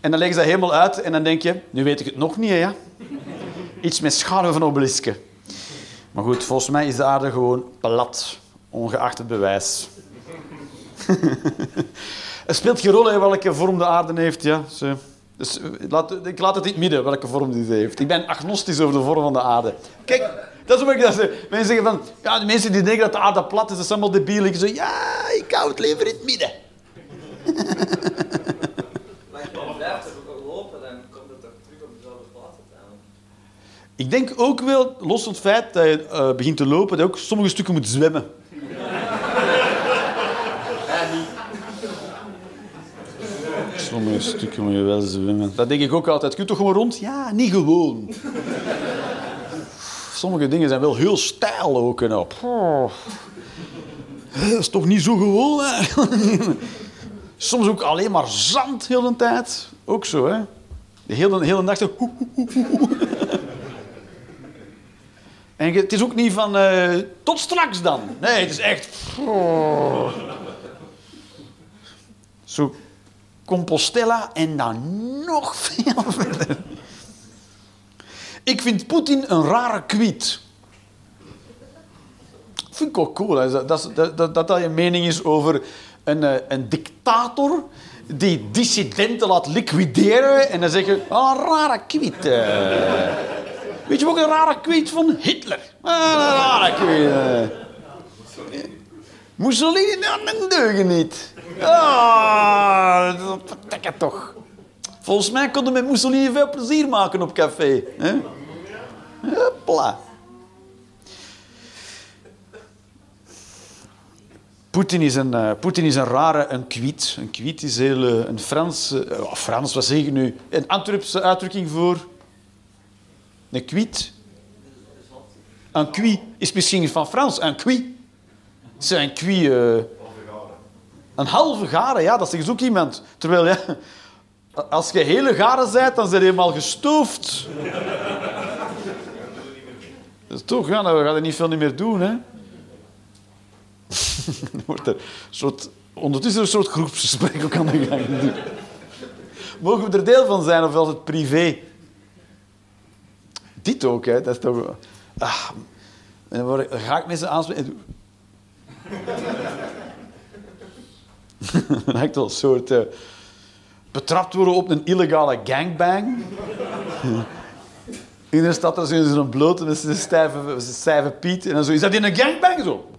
Speaker 2: En dan leggen ze dat helemaal uit en dan denk je, nu weet ik het nog niet, hè, ja? Iets met schade van obelisken. Maar goed, volgens mij is de aarde gewoon plat, ongeacht het bewijs. het speelt geen rol hè, welke vorm de aarde heeft, ja. Dus, eh, laat, ik laat het in het midden welke vorm die ze heeft. Ik ben agnostisch over de vorm van de aarde. Kijk, dat is wat ik dat zeg. Mensen zeggen van, ja, de mensen die denken dat de aarde plat is, dat zijn allemaal debielen. Ik zeg, ja, ik hou het liever in het midden.
Speaker 7: Maar je blijft er lopen, dan komt het toch terug op dezelfde plaats.
Speaker 2: Ik denk ook wel, los van het feit dat je eh, begint te lopen, dat je ook sommige stukken moet zwemmen. Sommige stukken moet je wel zwemmen. Dat denk ik ook altijd. Kun je toch gewoon rond? Ja, niet gewoon. Sommige dingen zijn wel heel stijl ook. En op. Oh. Dat is toch niet zo gewoon eigenlijk. Soms ook alleen maar zand heel de tijd. Ook zo, hè. De hele, hele zo... En het is ook niet van eh, tot straks dan. Nee, het is echt. Zo Compostela en dan nog veel verder. Ik vind Poetin een rare kwiet. Vind ik ook cool. Dat, dat, dat, dat je mening is over een, eh, een dictator die dissidenten laat liquideren en dan zeggen, ah, een rare kwiet. eh. Weet je ook een rare kwiet van Hitler? Ah, een rare kwiet. Mussolini, nou, dat deugen niet. Ah, dat het toch. Volgens mij konden we met Mussolini veel plezier maken op café. Hè? Hopla. Poetin is een, eh, Poetin is een rare, een kwiet. Een kwiet is heel, eh, een Frans, eh, oh, Frans, wat zeg ik nu? Een Antwerpse uitdrukking voor een kwiet. Een kwie is misschien van Frans, een kwie. Zijn kwie... eh, een halve garen, ja, dat zegt ook iemand. Terwijl, ja, als je hele garen bent, dan zijn je helemaal gestoofd. Dat is toch, ja, dan ga je niet veel meer doen, hè. Wordt er soort, ondertussen een soort groepsgesprek ook aan de gang. Mogen we er deel van zijn, of was het privé? Dit ook, hè. Dat is toch... Ah, dan ga ik mensen aanspreken. Lijkt wel een soort... eh, betrapt worden op een illegale gangbang. Iedereen staat er zo in zo'n blote met zijn stijve, zijn stijve piet. En dan zo, is dat in een gangbang zo?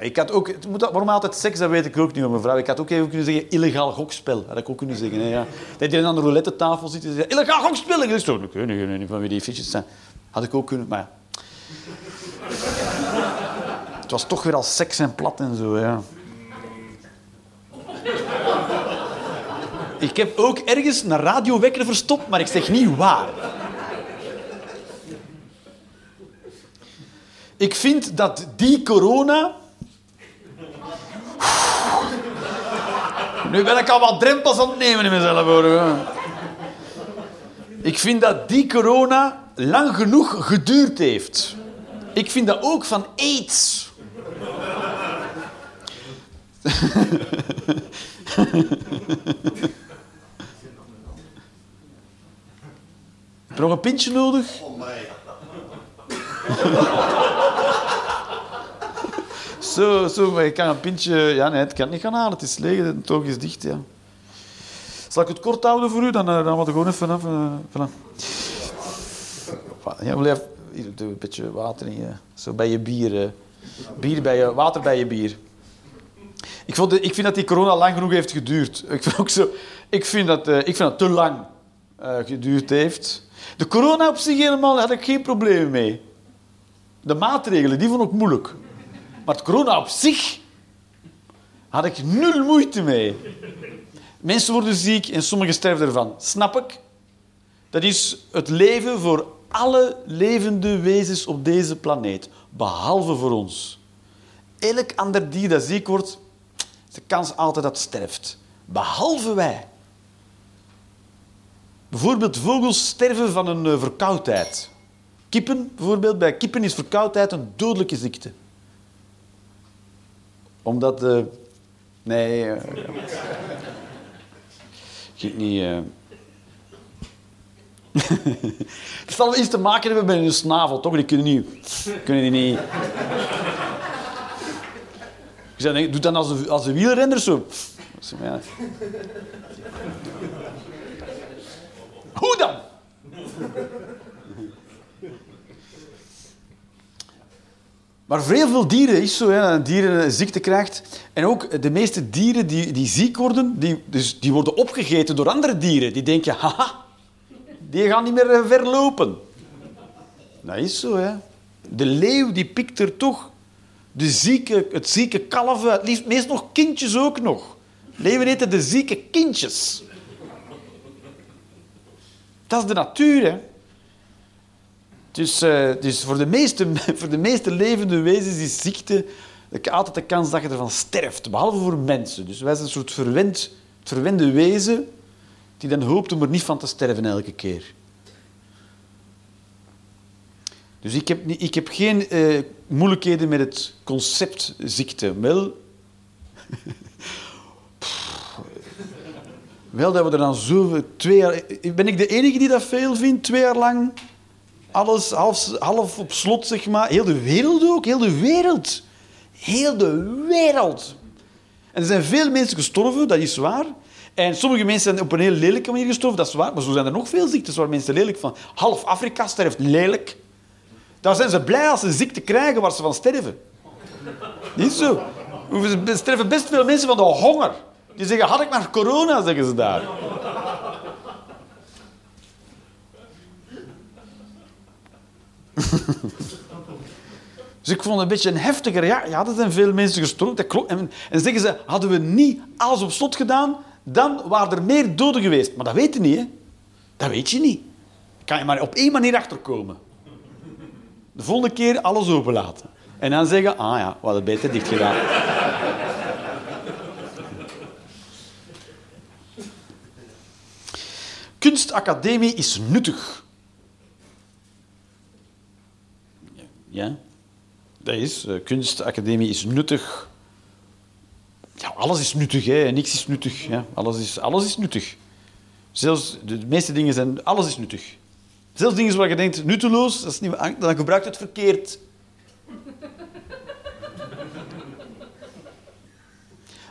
Speaker 2: Ik had ook, het moet, waarom altijd seks, dat weet ik ook niet, hoor, mevrouw. Ik had ook even kunnen zeggen, illegaal gokspel. Had ik ook kunnen zeggen. Hè, ja. Dat je aan de roulette tafel zit en zegt, illegaal gokspel. Ik dacht, ik niet, ik weet niet van wie die fiches zijn. Had ik ook kunnen, maar ja. Het was toch weer al seks en plat en zo, ja. Ik heb ook ergens een radiowekker verstopt, maar ik zeg niet waar. Ik vind dat die corona... Nu ben ik al wat drempels aan het nemen in mezelf, hoor. Ik vind dat die corona lang genoeg geduurd heeft. Ik vind dat ook van aids. Heb je nog een pintje nodig?
Speaker 6: Oh.
Speaker 2: Zo, zo, maar je kan een pintje... Ja, nee, het kan niet gaan halen. Het is leeg, het oog is dicht, ja. Zal ik het kort houden voor u? Dan, eh, dan wat gewoon even af. eh, voilà. Ja. Hier, doe een beetje water in je... Zo bij je bier. eh. bier bij je, water bij je bier. Ik, vond, de- ik vind dat die corona lang genoeg heeft geduurd. Ik vind, ook zo, ik vind, dat, eh, ik vind dat te lang eh, geduurd heeft. De corona op zich helemaal had ik geen problemen mee. De maatregelen, die vond ik moeilijk. Maar het corona op zich had ik nul moeite mee. Mensen worden ziek en sommigen sterven ervan. Snap ik. Dat is het leven voor alle levende wezens op deze planeet. Behalve voor ons. Elk ander dier dat ziek wordt, is de kans altijd dat het sterft. Behalve wij. Bijvoorbeeld vogels sterven van een eh, verkoudheid. Kippen, bijvoorbeeld, bij kippen is verkoudheid een dodelijke ziekte. Omdat de... Nee... eh, Ik niet... eh. Het zal wel iets te maken hebben met hun snavel, toch? Die kunnen niet... Kunnen die niet... Ik zei, doe dan als een, als een wielrenner zo. Hoe dan? Maar voor veel dieren is zo, hè, dat dieren een ziekte krijgt. En ook de meeste dieren die, die ziek worden, die, dus die worden opgegeten door andere dieren. Die denken, haha, die gaan niet meer eh, verlopen. Dat is zo, hè. De leeuw die pikt er toch de zieke, het zieke kalf uit. Liefst meest nog kindjes ook nog. Leeuwen eten de zieke kindjes. Dat is de natuur, hè. Dus, eh, dus voor, de meeste, voor de meeste levende wezens is ziekte altijd de kans dat je ervan sterft. Behalve voor mensen. Dus wij zijn een soort verwend, verwende wezen die dan hoopt om er niet van te sterven elke keer. Dus ik heb, ik heb geen eh, moeilijkheden met het concept ziekte. Wel, wel dat we er dan zo... Twee jaar, ben ik de enige die dat veel vindt? Twee jaar lang alles half, half op slot, zeg maar. Heel de wereld ook, heel de wereld. Heel de wereld. En er zijn veel mensen gestorven, dat is waar. En sommige mensen zijn op een heel lelijke manier gestorven, dat is waar. Maar zo zijn er nog veel ziektes waar mensen lelijk van... Half Afrika sterft lelijk. Daar zijn ze blij als ze een ziekte krijgen waar ze van sterven. Niet zo. Er sterven best veel mensen van de honger. Die zeggen, had ik maar corona, zeggen ze daar. Dus ik vond het een beetje een heftiger. Ja, ja er zijn veel mensen. Dat klopt. En, en zeggen ze, hadden we niet alles op slot gedaan, dan waren er meer doden geweest. Maar dat weet je niet, hè. Dat weet je niet. Kan je maar op één manier achterkomen. De volgende keer alles openlaten. En dan zeggen, ah ja, we hadden beter dicht gedaan. Kunstacademie is nuttig. Ja, dat is. eh, kunstacademie is nuttig. Ja, alles is nuttig, hè. Niks is nuttig. Ja. Alles, is, alles is nuttig. Zelfs de meeste dingen zijn... Alles is nuttig. Zelfs dingen waar je denkt, nutteloos, dat is niet, dan gebruikt het verkeerd.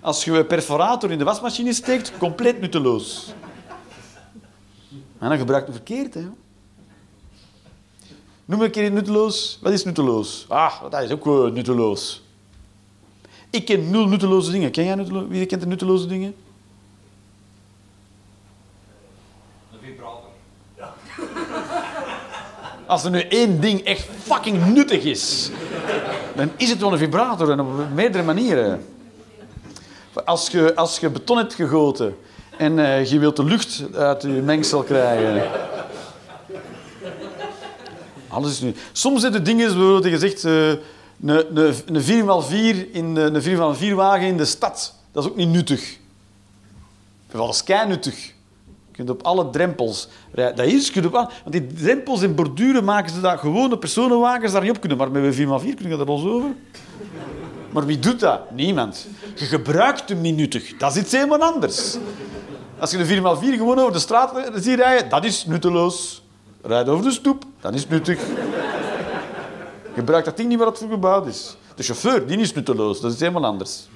Speaker 2: Als je een perforator in de wasmachine steekt, compleet nutteloos. En dan gebruikt het verkeerd, hè. Noem een keer nutteloos. Wat is nutteloos? Ah, dat is ook eh, nutteloos. Ik ken nul nutteloze dingen. Ken jij nutteloze? Wie kent de nutteloze dingen?
Speaker 4: Een vibrator.
Speaker 2: Als er nu één ding echt fucking nuttig is, dan is het wel een vibrator en op meerdere manieren. Als je, als je beton hebt gegoten en eh, je wilt de lucht uit je mengsel krijgen. Alles is nu. Soms zijn er dingen, bijvoorbeeld je zegt, eh, een, een, een 4x4 in de, een 4x4 wagen in de stad. Dat is ook niet nuttig. Dat is kei nuttig. Je kunt op alle drempels rijden. Dat is, je want die drempels en borduren maken ze dat gewone personenwagens daar niet op kunnen. Maar met een 4x4 kun je dat los over. Maar wie doet dat? Niemand. Je gebruikt hem niet nuttig. Dat is iets helemaal anders. Als je de 4x4 gewoon over de straat ziet rijden, dat is nutteloos. Rijd over de stoep, dat is nuttig. Gebruik dat ding niet waar het voor gebouwd is. De chauffeur, die is nutteloos. Dat is helemaal anders.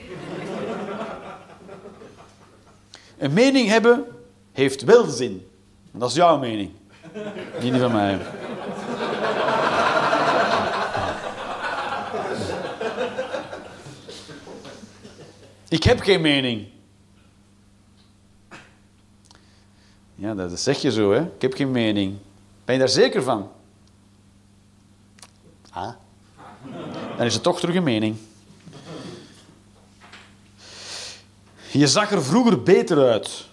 Speaker 2: Een mening hebben heeft wel zin. Dat is jouw mening. Die niet van mij. Ik heb geen mening. Ja, dat zeg je zo, hè. Ik heb geen mening. Ben je daar zeker van? Ah. Dan is het toch terug een mening. Je zag er vroeger beter uit.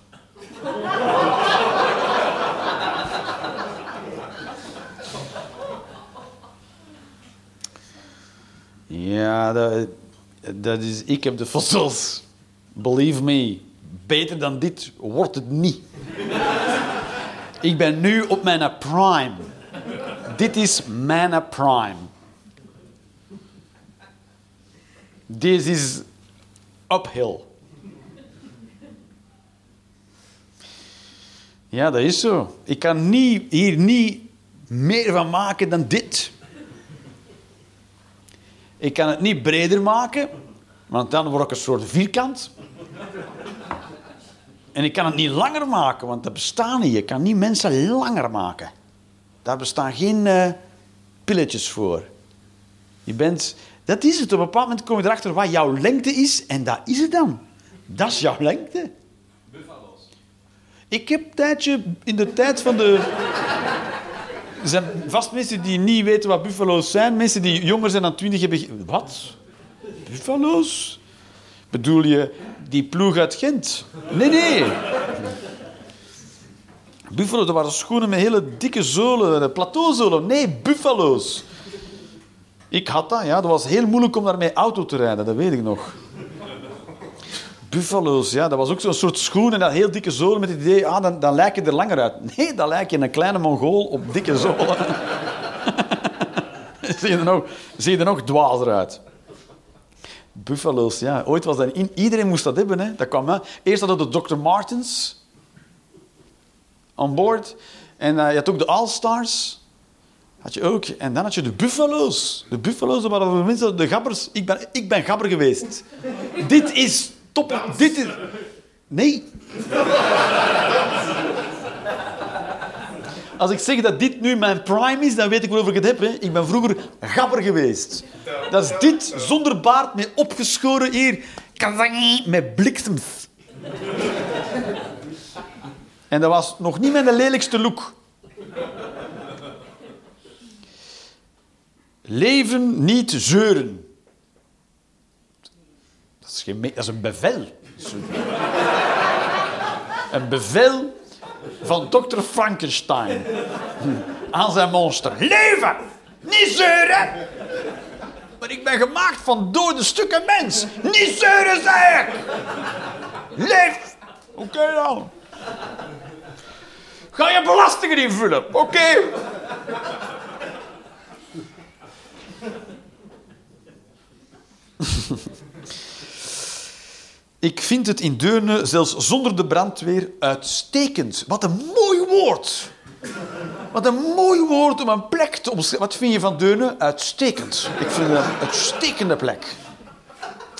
Speaker 2: Ja, dat, dat is... Ik heb de fossils. Believe me. Beter dan dit wordt het niet. Ik ben nu op mijn prime. Dit is mijn prime. Dit is uphill. Ja, dat is zo. Ik kan hier niet meer van maken dan dit. Ik kan het niet breder maken, want dan word ik een soort vierkant. En ik kan het niet langer maken, want dat bestaat niet. Je kan niet mensen langer maken. Daar bestaan geen eh, pilletjes voor. Je bent... Dat is het. Op een bepaald moment kom je erachter wat jouw lengte is. En dat is het dan. Dat is jouw lengte.
Speaker 4: Buffalo's.
Speaker 2: Ik heb een tijdje, in de tijd van de... Er zijn vast mensen die niet weten wat buffalo's zijn. Mensen die jonger zijn dan 20 hebben... Wat? Buffalo's? Bedoel je die ploeg uit Gent? Nee, nee. Buffalo, dat waren schoenen met hele dikke zolen, plateauzolen. Nee, buffalo's. Ik had dat, ja. Dat was heel moeilijk om daarmee auto te rijden, dat weet ik nog. Buffalo's, ja. Dat was ook zo'n soort schoen en dat heel dikke zolen met het idee, ah, dan, dan lijk je er langer uit. Nee, dan lijk je een kleine mongool op dikke zolen. zie, je er nog, zie je er nog dwazer uit. Buffalo's, ja. Ooit was dat in. Iedereen moest dat hebben, hè. Dat kwam, hè. Eerst hadden de Dr. Martens aan boord. En eh, je had ook de All-Stars. Had je ook. En dan had je de Buffalo's. De Buffalo's waren voor mensen de gabbers. Ik ben, ik ben gabber geweest. Dit is top. Dit is... Nee. Als ik zeg dat dit nu mijn prime is, dan weet ik waarover ik het heb. Hè. Ik ben vroeger gabber geweest. Dat is dit, zonder baard, met opgeschoren hier. Met bliksems. En dat was nog niet mijn lelijkste look. Leven niet zeuren. Dat is, geen, dat is een bevel. Een bevel van dokter Frankenstein aan zijn monster. Leven! Niet zeuren! Maar ik ben gemaakt van dode stukken mens. Niet zeuren, zei ik! Leef! Oké dan. Ga je belastingen invullen? Oké. Ik vind het in Deurne, zelfs zonder de brandweer, uitstekend. Wat een mooi woord. Wat een mooi woord om een plek te omschrijven. Wat vind je van Deurne? Uitstekend. Ik vind het een uitstekende plek.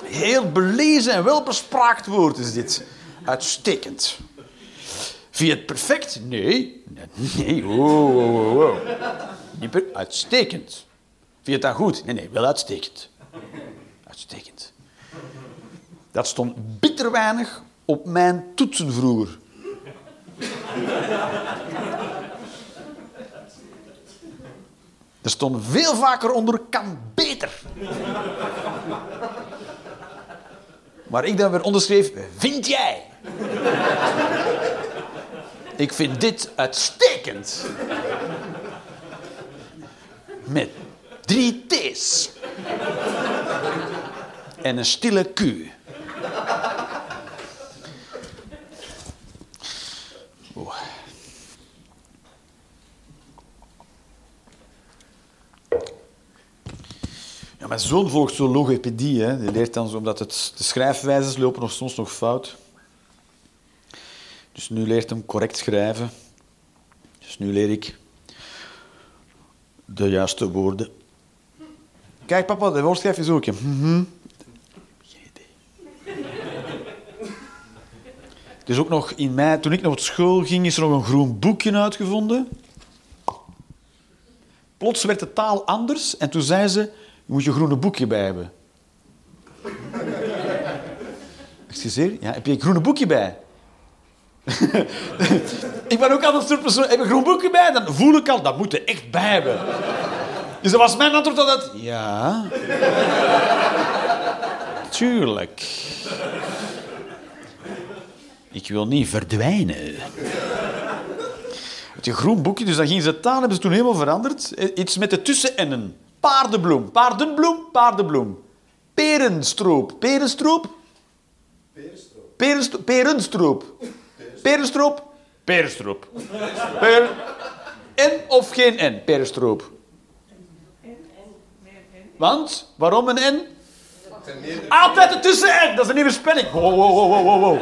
Speaker 2: Heel belezen en welbespraakt woord is dit. Uitstekend. Vind je het perfect? Nee. Nee, per- Uitstekend. Vind je het dan goed? Nee, nee, wel. Uitstekend. Dat stond bitter weinig op mijn toetsen vroeger. Er stond veel vaker onder kan beter. Maar ik dan weer onderschreef, vind jij? Ik vind dit uitstekend. Met drie T's. En een stille Q. Ja, mijn zoon volgt zo logopedie. Hè. Die leert dan zo, omdat het, de schrijfwijzes lopen nog soms nog fout. Dus nu leert hem correct schrijven. Dus nu leer ik de juiste woorden. Kijk, papa, de woordschrijf is ook. hè. Geen idee. Dus ook nog in mei, toen ik naar school ging, is er nog een groen boekje uitgevonden. Plots werd de taal anders en toen zei ze: moet je groene boekje bij hebben. Excuseer, ja, heb je een groene boekje bij? ik ben ook altijd een soort persoon. Heb je een groen boekje bij? Dan voel ik al, dat moet je echt bij hebben. Dus dat was mijn antwoord altijd. Ja. Tuurlijk. Ik wil niet verdwijnen. Het groen boekje, dus dan gingen ze taal hebben ze toen helemaal veranderd. Eh, Iets met de tussen-ennen. Paardenbloem. Paardenbloem, paardenbloem. Perenstroop. Perenstroop? Perenstroop. Perenstroop. Perenstroop. Perenstroop. Per... N of geen N? Perenstroop. Want? Waarom een N? Altijd een tussen-N. Dat is een nieuwe spelling. Wow, wow, wow, wow, wow, wow.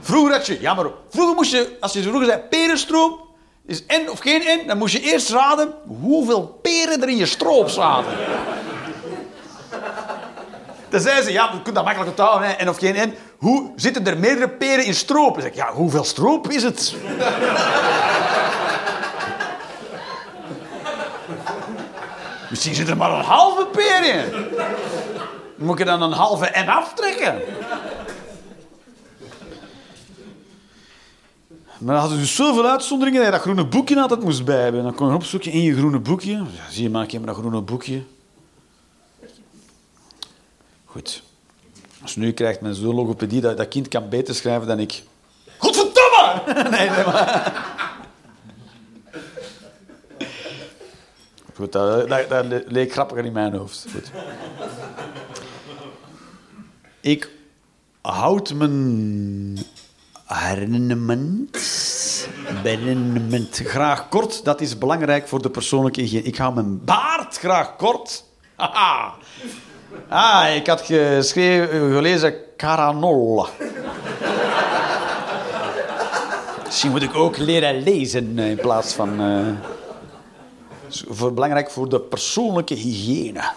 Speaker 2: Vroeger had je... Ja, maar vroeger moest je... Als je vroeger zei perenstroop, is N of geen N, dan moest je eerst raden hoeveel peren er in je stroop zaten. Dan zei ze, ja, je kunt dat makkelijk onthouden, hè, N of geen N. Hoe zitten er meerdere peren in stroop? Dan zeg ik, ja, hoeveel stroop is het? Misschien zit er maar een halve peer in. Moet je dan een halve N aftrekken? Maar dan hadden dus zoveel uitzonderingen dat je dat groene boekje altijd moest bij hebben. Dan kon je opzoeken in je groene boekje. Zie je maar, ik heb dat groene boekje. Goed. Dus nu krijgt men zo'n logopedie dat dat kind kan beter schrijven dan ik. Godverdomme! nee, nee, maar... Goed, dat, dat, dat leek grappiger in mijn hoofd. Goed. Ik houd mijn herinnering herinnering graag kort. Dat is belangrijk voor de persoonlijke hygiëne. Ik hou mijn baard graag kort. Haha. Ah, ik had geschreven, gelezen caranola. Misschien moet ik ook leren lezen eh, in plaats van... eh, voor- belangrijk voor de persoonlijke hygiëne.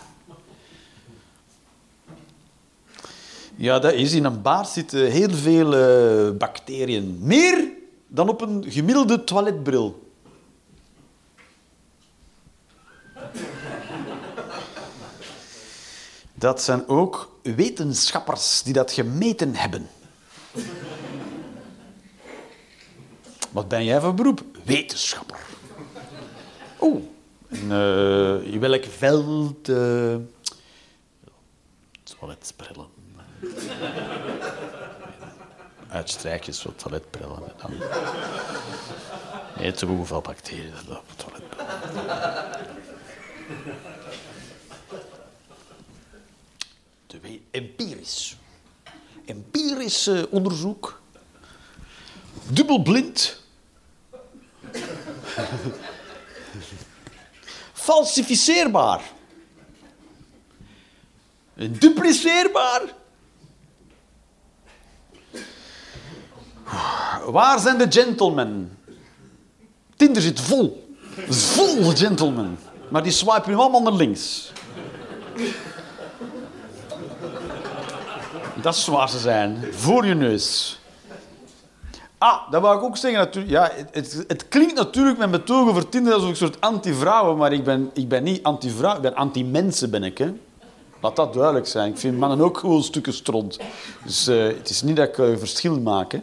Speaker 2: Ja, dat is. In een baard zitten heel veel eh, bacteriën. Meer dan op een gemiddelde toiletbril. Dat zijn ook wetenschappers die dat gemeten hebben. Wat ben jij van beroep? Wetenschapper. Oeh. En, eh, in welk veld? eh toiletbrillen. Uitstrijkjes voor toiletbrillen. en Dan... Nee, te hoeveel bacteriën dat op toiletbrillen. De we- empirisch. Empirisch eh, onderzoek. Dubbelblind. Falsificeerbaar. Dupliceerbaar. Waar zijn de gentlemen? Tinder zit vol. Vol gentlemen. Maar die swipen nu allemaal naar links. Dat is waar ze zijn. Voor je neus. Ah, dat wou ik ook zeggen. Natuurlijk. Ja, het, het, klinkt natuurlijk met betoog over Tinder als een soort anti-vrouwen, maar ik ben, ik ben niet anti-vrouw, ik ben anti-mensen, ben ik. Hè. Laat dat duidelijk zijn. Ik vind mannen ook gewoon stukken stront. Dus eh, het is niet dat ik eh, verschil maak.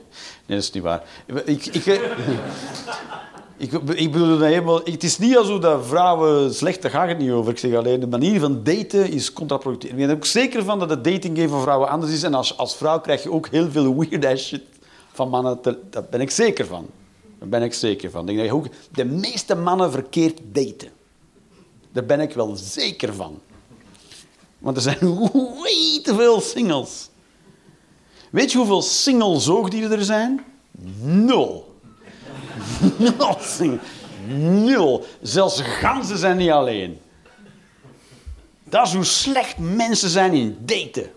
Speaker 2: Dat is niet waar. Ik, ik, eh, ik, ik bedoel helemaal... Het is niet alsof dat vrouwen slecht, daar gaat het niet over. Ik zeg alleen, de manier van daten is contraproductief. Ik ben er ook zeker van dat het datinggame van vrouwen anders is. En als, als vrouw krijg je ook heel veel weird ass shit van mannen. te- ben ik zeker van. Daar ben ik zeker van. Ik denk dat ook de meeste mannen verkeerd daten. Daar ben ik wel zeker van. Want er zijn way te veel singles. Weet je hoeveel single zoogdieren er zijn? Nul. Nul. single. Nul. Zelfs ganzen zijn niet alleen. Dat is hoe slecht mensen zijn in daten.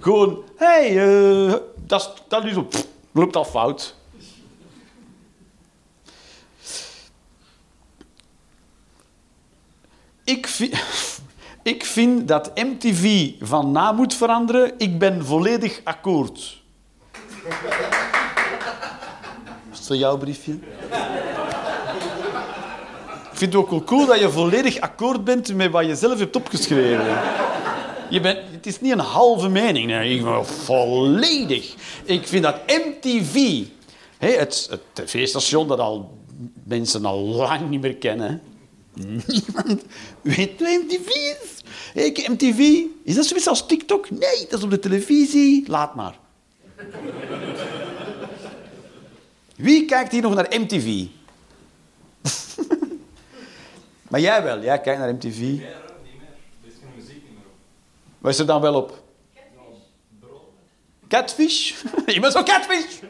Speaker 2: Gewoon, hé, hey, eh, dat, is- dat is pff, loopt al fout. Ik vind, ik vind dat MTV van naam moet veranderen. Ik ben volledig akkoord. Is dat jouw briefje? Ik vind het ook wel cool dat je volledig akkoord bent met wat je zelf hebt opgeschreven. Je bent, het is niet een halve mening. Nee, ik ben volledig. Ik vind dat MTV, hè, het, het tv-station dat al mensen al lang niet meer kennen. Niemand weet wat MTV is. Hey, MTV, is dat zoiets als TikTok? Nee, dat is op de televisie. Laat maar. Wie kijkt hier nog naar MTV? maar jij wel, jij kijkt naar MTV.
Speaker 4: Nee, niet meer. Er is geen muziek niet meer op.
Speaker 2: Wat is er dan wel op? Catfish? Iemand zo catfish?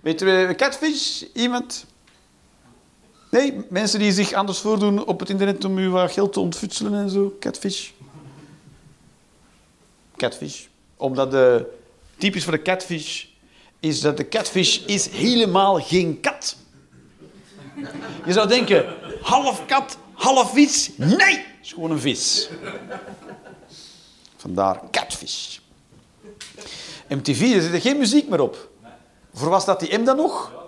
Speaker 2: Weet je, catfish? Iemand? Nee, mensen die zich anders voordoen op het internet om u wat geld te ontfutselen en zo. Catfish. Catfish. Omdat de typisch voor de catfish is dat de catfish is helemaal geen kat. Je zou denken, half kat, half vis. Nee, het is gewoon een vis. Vandaar catfish. MTV, er zit geen muziek meer op. Voor was dat die M dan nog?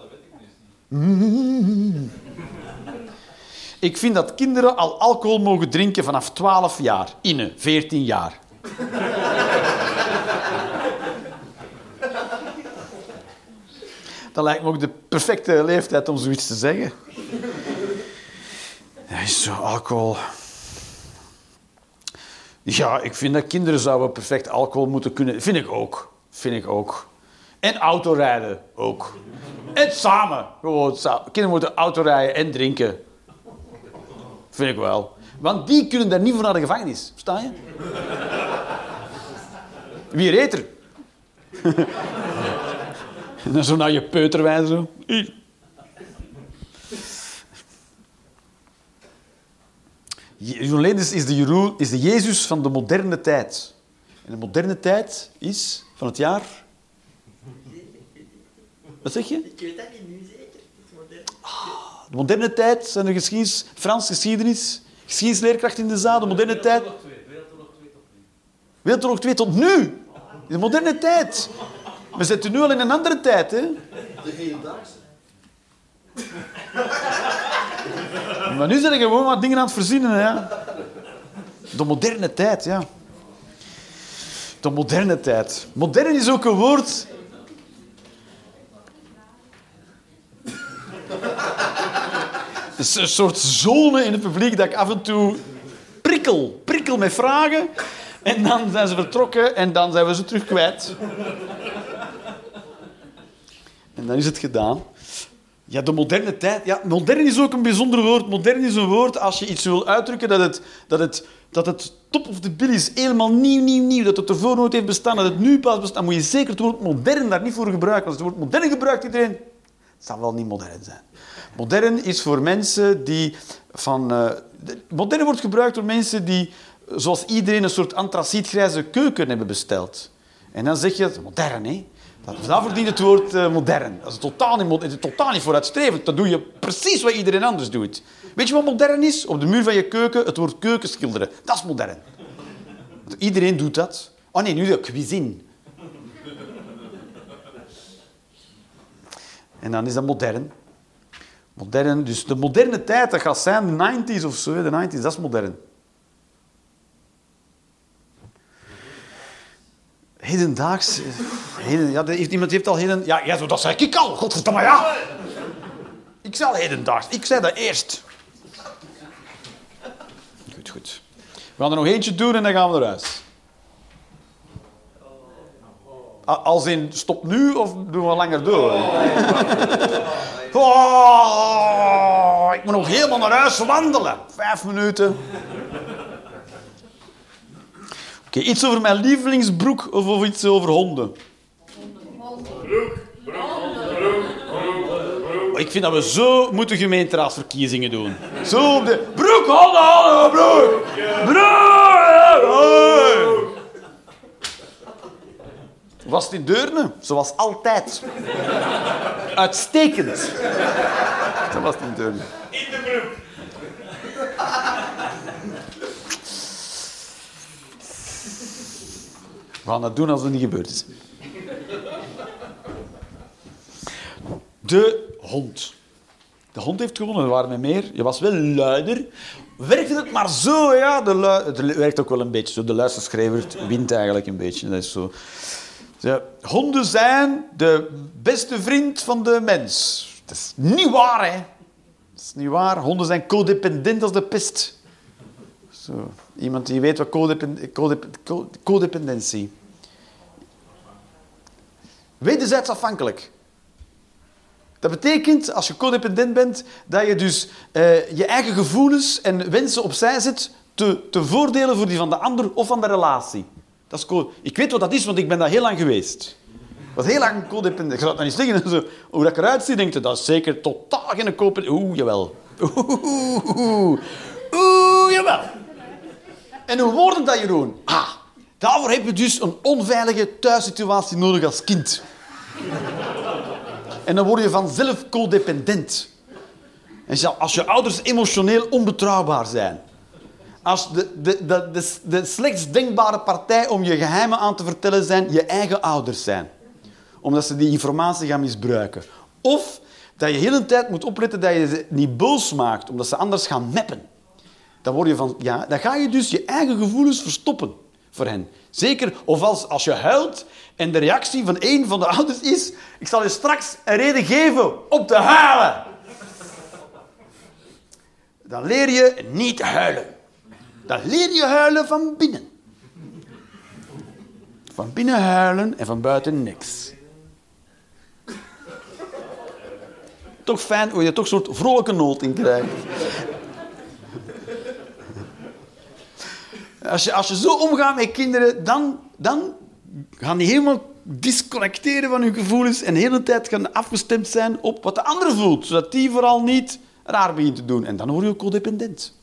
Speaker 2: Ik vind dat kinderen al alcohol mogen drinken vanaf 12 jaar. Inne, 14 jaar. Dat lijkt me ook de perfecte leeftijd om zoiets te zeggen. Ja, is zo alcohol. Ja, ik vind dat kinderen zouden perfect alcohol moeten kunnen. Vind ik ook. Vind ik ook. En autorijden ook. En samen. Gewoon, kinderen moeten autorijden en drinken. Vind ik wel. Want die kunnen daar niet voor naar de gevangenis. Versta je? Wie reed er? en dan zo naar je peuterwijn zo. Jeroen Leenders is is de Jezus van de moderne tijd. En de moderne tijd is van het jaar... Wat zeg je?
Speaker 10: Ik weet dat niet nu zeker. Modern.
Speaker 2: De moderne tijd zijn de geschiedenis, Frans geschiedenis, geschiedenisleerkracht in de zaal, de moderne tijd. Wereldoorlog 2 tot nu. De moderne tijd. We zitten nu al in een andere tijd, hè?
Speaker 10: De hedendaagse.
Speaker 2: Maar nu zijn er gewoon wat dingen aan het verzinnen, ja. De moderne tijd, ja. De moderne tijd. Modern is ook een woord... een soort zone in het publiek dat ik af en toe prikkel, prikkel met vragen. En dan zijn ze vertrokken en dan zijn we ze terug kwijt. En dan is het gedaan. Ja, de moderne tijd. Ja, modern is ook een bijzonder woord. Modern is een woord als je iets wil uitdrukken dat het, dat het, dat het top of the bill is. Helemaal nieuw, nieuw, nieuw. Dat het ervoor nooit heeft bestaan, dat het nu pas bestaat. Dan moet je zeker het woord modern daar niet voor gebruiken. Als het woord modern gebruikt iedereen, zal wel niet modern zijn. Modern is voor mensen die van... eh, de- modern wordt gebruikt door mensen die, zoals iedereen, een soort antracietgrijze keuken hebben besteld. En dan zeg je, modern, hè? Dat- Daarvoor dient het woord eh, modern. Dat is totaal niet, is totaal niet vooruitstrevend. Dan doe je precies wat iedereen anders doet. Weet je wat modern is? Op de muur van je keuken het woord keuken schilderen. Dat is modern. Iedereen doet dat. Oh nee, nu de cuisine. En dan is dat modern. Modern, dus de moderne tijd, dat gaat zijn de 90s of zo, de 90s, dat is modern. Hedendaags. eh, Heden, ja, heeft, iemand heeft al heden. Ja, ja, zo, dat zei ik al. Godverdomme, ja. Ik zei hedendaags. Ik zei dat eerst. Goed, goed. We gaan er nog eentje doen en dan gaan we naar huis. A- Als in, stop nu of doen we langer door? Oh, ik moet nog helemaal naar huis wandelen. Vijf minuten. Oké, iets over mijn lievelingsbroek of over iets over honden? Oh, Ik vind dat we zo moeten gemeenteraadsverkiezingen doen. Zo op de... Broek, honden, honden, broek! Broek! Hoi! Was het in Deurne? Zoals altijd. Uitstekend. Dat was het in Deurne.
Speaker 6: In de broek.
Speaker 2: We gaan dat doen als het niet gebeurd is. De hond. De hond heeft gewonnen, er waren er meer. Je was wel luider. Werkte het maar zo, ja. De lu- het werkt ook wel een beetje zo. De luisterschrijver wint eigenlijk een beetje. Dat is zo. De honden zijn de beste vriend van de mens. Dat is niet waar, hè. Dat is niet waar. Honden zijn codependent als de pest. Zo. Iemand die weet wat codepend- codep- co- codependentie. Wederzijds afhankelijk. Dat betekent, als je codependent bent, dat je dus eh, je eigen gevoelens en wensen opzij zet te, te voordelen voor die van de ander of van de relatie. Dat is ik weet wat dat is, want ik ben dat heel lang geweest. Ik was heel lang codependent. Ik zou nou niet zeggen. Zo, hoe dat ik eruit zie, denk je, dat is zeker totaal geen codependent. Oeh, jawel. Oeh, oeh, oeh, jawel. En hoe wordt het dat, Jeroen? Ah, daarvoor heb je dus een onveilige thuissituatie nodig als kind. En dan word je vanzelf codependent. En als je ouders emotioneel onbetrouwbaar zijn. Als de, de, de, de, slechts denkbare partij om je geheimen aan te vertellen zijn je eigen ouders zijn. Omdat ze die informatie gaan misbruiken. Of dat je de hele tijd moet opletten dat je ze niet boos maakt, omdat ze anders gaan meppen. Dan, word je van, ja, dan ga je dus je eigen gevoelens verstoppen voor hen. Zeker, of als, als je huilt en de reactie van een van de ouders is... Ik zal je straks een reden geven om te huilen. Dan leer je niet huilen. Dan leer je huilen van binnen. Van binnen huilen en van buiten niks. Toch fijn hoe je toch een soort vrolijke noot in krijgt. Als je, als je zo omgaat met kinderen, dan, dan gaan die helemaal disconnecteren van hun gevoelens en de hele tijd gaan afgestemd zijn op wat de ander voelt, zodat die vooral niet raar begint te doen. En dan word je codependent.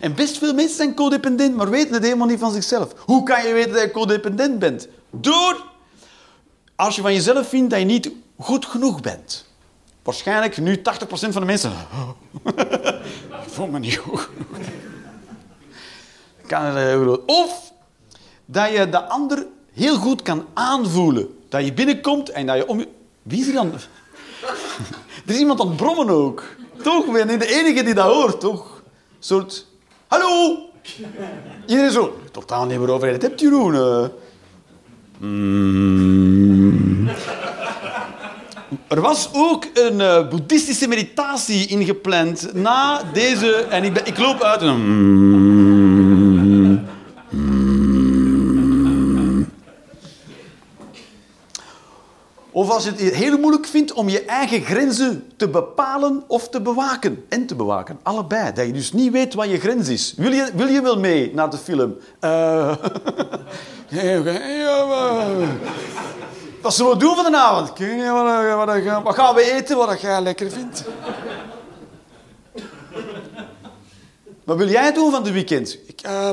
Speaker 2: En best veel mensen zijn codependent, maar weten het helemaal niet van zichzelf. Hoe kan je weten dat je codependent bent? Door als je van jezelf vindt dat je niet goed genoeg bent. Waarschijnlijk nu 80% van de mensen... ik voel me niet goed. Kan heel groot. Of dat je de ander heel goed kan aanvoelen. Dat je binnenkomt en dat je om je... Wie is er dan? er is iemand aan het brommen ook. Toch? Ben je de enige die dat hoort, toch? Een soort... Hallo! Iedereen zo... Totaal niet meer over het hebt, Jeroen. Mm. Er was ook een eh, boeddhistische meditatie ingepland na deze... En ik, ben, ik loop uit en... Of als je het heel moeilijk vindt om je eigen grenzen te bepalen of te bewaken. En te bewaken, allebei. Dat je dus niet weet wat je grens is. Wil je, wil je wel mee naar de film? Eh, wat zullen we doen vanavond? Weet niet Wat, wat, wat, wat gaan we eten wat jij lekker vindt? Wat wil jij doen van de weekend? Ik, eh,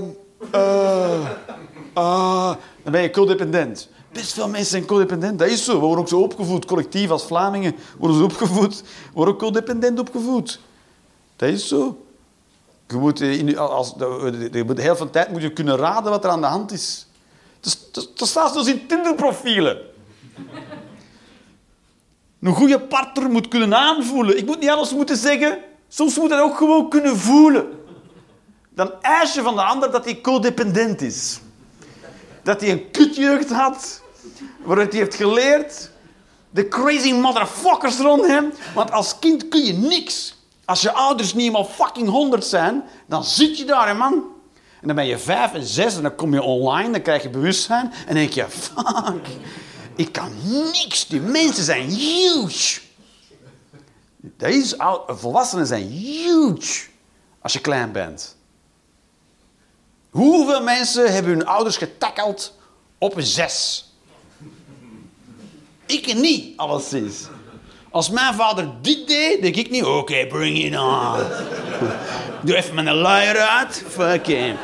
Speaker 2: ah, dan ben je codependent. Best veel mensen zijn codependent. Dat is zo. We worden ook zo opgevoed. Collectief als Vlamingen worden ze opgevoed. We worden ook codependent opgevoed. Dat is zo. Je moet, eh, in, als, de, van de tijd moet je kunnen raden wat er aan de hand is. Dat, dat, dat staat zelfs in Tinderprofielen. Een goede partner moet kunnen aanvoelen. Ik moet niet alles moeten zeggen. Soms moet hij ook gewoon kunnen voelen. Dan eis je van de ander dat hij codependent is. Dat hij een kutjeugd had, waaruit hij heeft geleerd. De crazy motherfuckers rond hem. Want als kind kun je niks. Als je ouders niet eenmaal fucking honderd zijn, dan zit je daar, hè, man. En dan ben je vijf en zes en dan kom je online, dan krijg je bewustzijn. En denk je, fuck, ik kan niks. Die mensen zijn huge. Oud- volwassenen zijn huge als je klein bent. Hoeveel mensen hebben hun ouders getackeld op een zes? Ik niet, alleszins. Als mijn vader dit deed, denk ik niet, oké, bring it on. Doe even mijn luier uit. Fucking.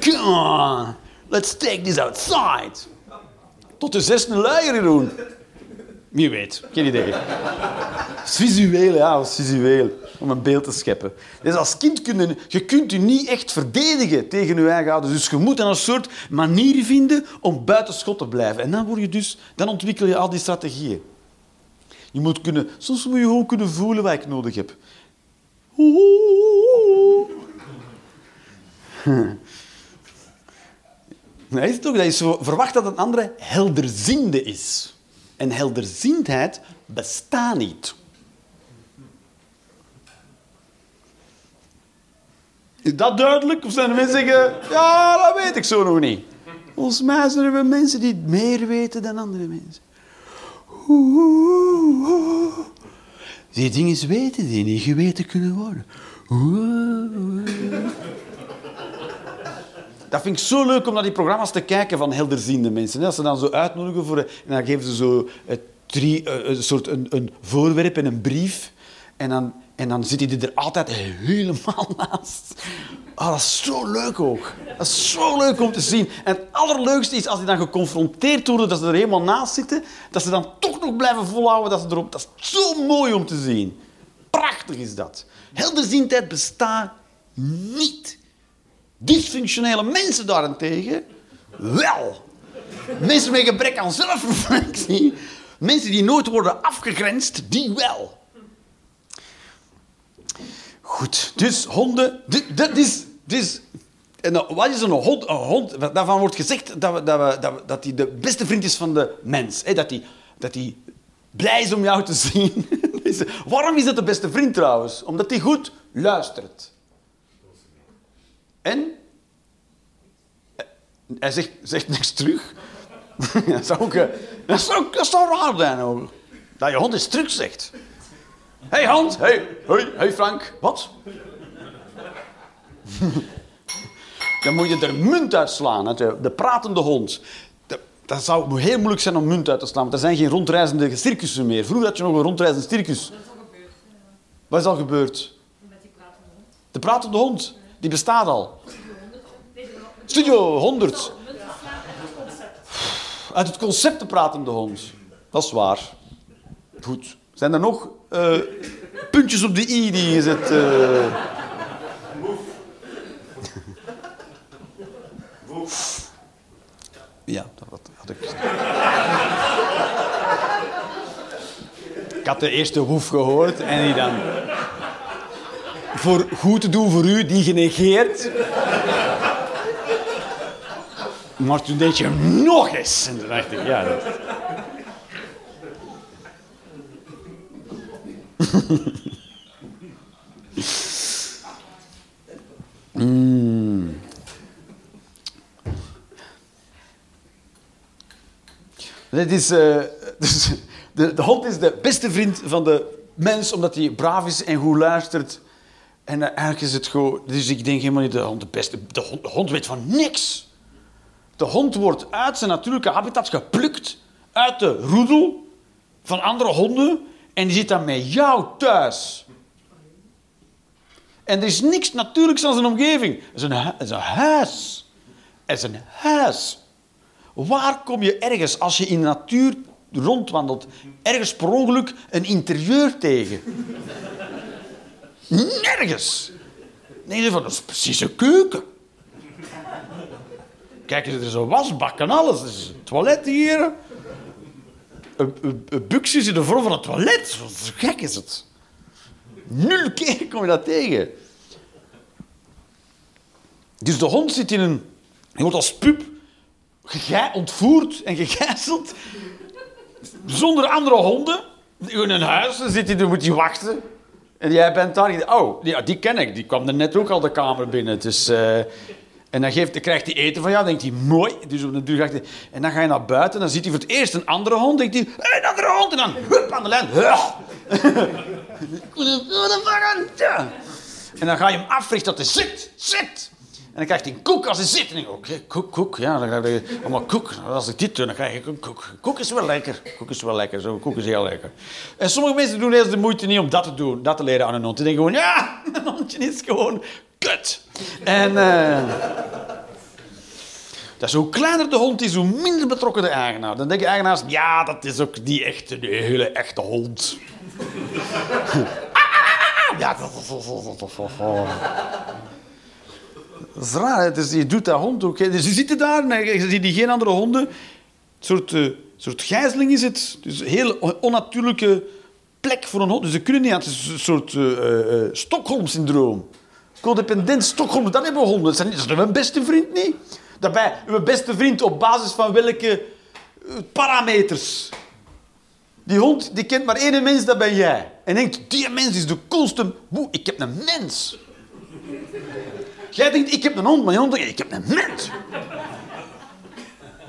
Speaker 2: Come on. Let's take this outside. Tot de zesde luier doen. Wie weet, geen idee. Het is visueel, ja, is visueel. Om een beeld te scheppen. Dus als kind kun je, je kunt je niet echt verdedigen tegen je eigen ouders. Dus je moet een soort manier vinden om buiten schot te blijven. En dan, word je dus, dan ontwikkel je al die strategieën. Je moet kunnen, soms moet je gewoon kunnen voelen wat ik nodig heb. Nee, is het ook dat je verwacht dat een andere helderziende is. En helderziendheid bestaat niet. Is dat duidelijk? Of zijn er mensen die zeggen, ja, dat weet ik zo nog niet. Volgens mij zijn er mensen die meer weten dan andere mensen. Oeh, Die dingen weten die niet geweten kunnen worden. Dat vind ik zo leuk om naar die programma's te kijken van helderziende mensen. Als ze dan zo uitnodigen voor... En dan geven ze zo drie, eh, een soort een, een voorwerp en een brief. En dan, en dan zit hij er altijd helemaal naast. Ah, dat is zo leuk ook. Dat is zo leuk om te zien. En het allerleukste is als die dan geconfronteerd worden dat ze er helemaal naast zitten, dat ze dan toch nog blijven volhouden dat ze erop... Dat is zo mooi om te zien. Prachtig is dat. Helderziendheid bestaat niet. Dysfunctionele mensen daarentegen, wel. Mensen met gebrek aan zelfreflectie, mensen die nooit worden afgegrensd, die wel. Goed, dus honden, dit is... En wat is een hond? Een hond, daarvan wordt gezegd dat, dat, dat, dat hij de beste vriend is van de mens. Hè? Dat hij, dat blij is om jou te zien. Waarom is het de beste vriend trouwens? Omdat hij goed luistert. En? Eh, Hij zegt, zegt niks terug. dat, zou ook, eh, dat, dat zou raar zijn ook. Dat je hond iets terug zegt. Hey Hans, hey, hey, hey Frank. Wat? Dan moet je er munt uitslaan. hè. De, de pratende hond. Dat, dat zou heel moeilijk zijn om munt uit te slaan, want er zijn geen rondreizende circussen meer. Vroeger had je nog een rondreizend circus. Wat is al gebeurd? De pratende hond, die bestaat al. Studio 100. Uit het concept de pratende hond. Dat is waar. Goed. Zijn er nog eh, puntjes op de i die je zet? eh? Ja, dat had- had ik. Ik had de eerste woef gehoord en die dan... Voor goed te doen voor u, die genegeerd. Maar toen deed je hem nog eens. En toen dacht ik, ja... Dat... Mm. Dit is, eh, dus de, de hond is de beste vriend van de mens, omdat hij braaf is en goed luistert. En eh, eigenlijk is het gewoon... Dus ik denk helemaal niet de hond de beste... De hond, de hond weet van niks. De hond wordt uit zijn natuurlijke habitat geplukt, uit de roedel van andere honden, en die zit dan met jou thuis. En er is niks natuurlijks aan zijn omgeving. Het is een, is een huis. Het is een huis. Waar kom je ergens, als je in de natuur rondwandelt, ergens per ongeluk een interieur tegen? Nergens. Nee, van, dat is precies een keuken. Kijk, er is een wasbak en alles. Er is een toilet hier. Een, buksje in de vorm van een toilet. Zo gek is het. Nul keer kom je dat tegen. Dus de hond zit in een... Hij wordt als pup ontvoerd en gegijzeld. Zonder andere honden. In een huis dan zit hij, dan moet hij wachten. En jij bent daar. Oh, die, ken ik. Die kwam er net ook al de kamer binnen. Dus, en dan, geeft, krijgt hij eten van jou. Denkt hij, mooi. Dus op de hij, en dan ga je naar buiten. Dan ziet hij voor het eerst een andere hond. denkt hij, "Hé, een andere hond. En dan, hup, aan de lijn. En dan ga je hem africhten dat hij zit, zit. En dan krijgt hij een koek als hij zit. En ik, oké, koek, koek. Ja, dan krijg je allemaal koek. Als ik dit doe, dan krijg ik een koek. Koek is wel lekker. Koek is wel lekker. Zo, koek is heel lekker. En sommige mensen doen eerst de moeite niet om dat te doen. Dat te leren aan een hond. Die denken gewoon, ja, een hondje is gewoon kut. En... dat is hoe kleiner de hond is, hoe minder betrokken de eigenaar. Dan denken eigenaars, ja, dat is ook die echte, die hele echte hond. Ja, dat is raar, hè? Dus je doet dat hond ook. hè. Dus je zit daar en je ziet geen andere honden. Een soort, eh, soort gijzeling is het. Dus een heel onnatuurlijke plek voor een hond. Dus ze kunnen niet aan. Het een soort eh, eh, Stockholm-syndroom. Codependent Stockholm, dat hebben. Dat zijn- dat is mijn beste vriend niet. Daarbij, uw beste vriend op basis van welke eh, parameters? Die hond die kent maar één mens, dat ben jij. En denkt, die mens is de coolste... Woe, ik heb een mens. Jij denkt, ik heb een hond, maar die hond denkt, ik heb een mens.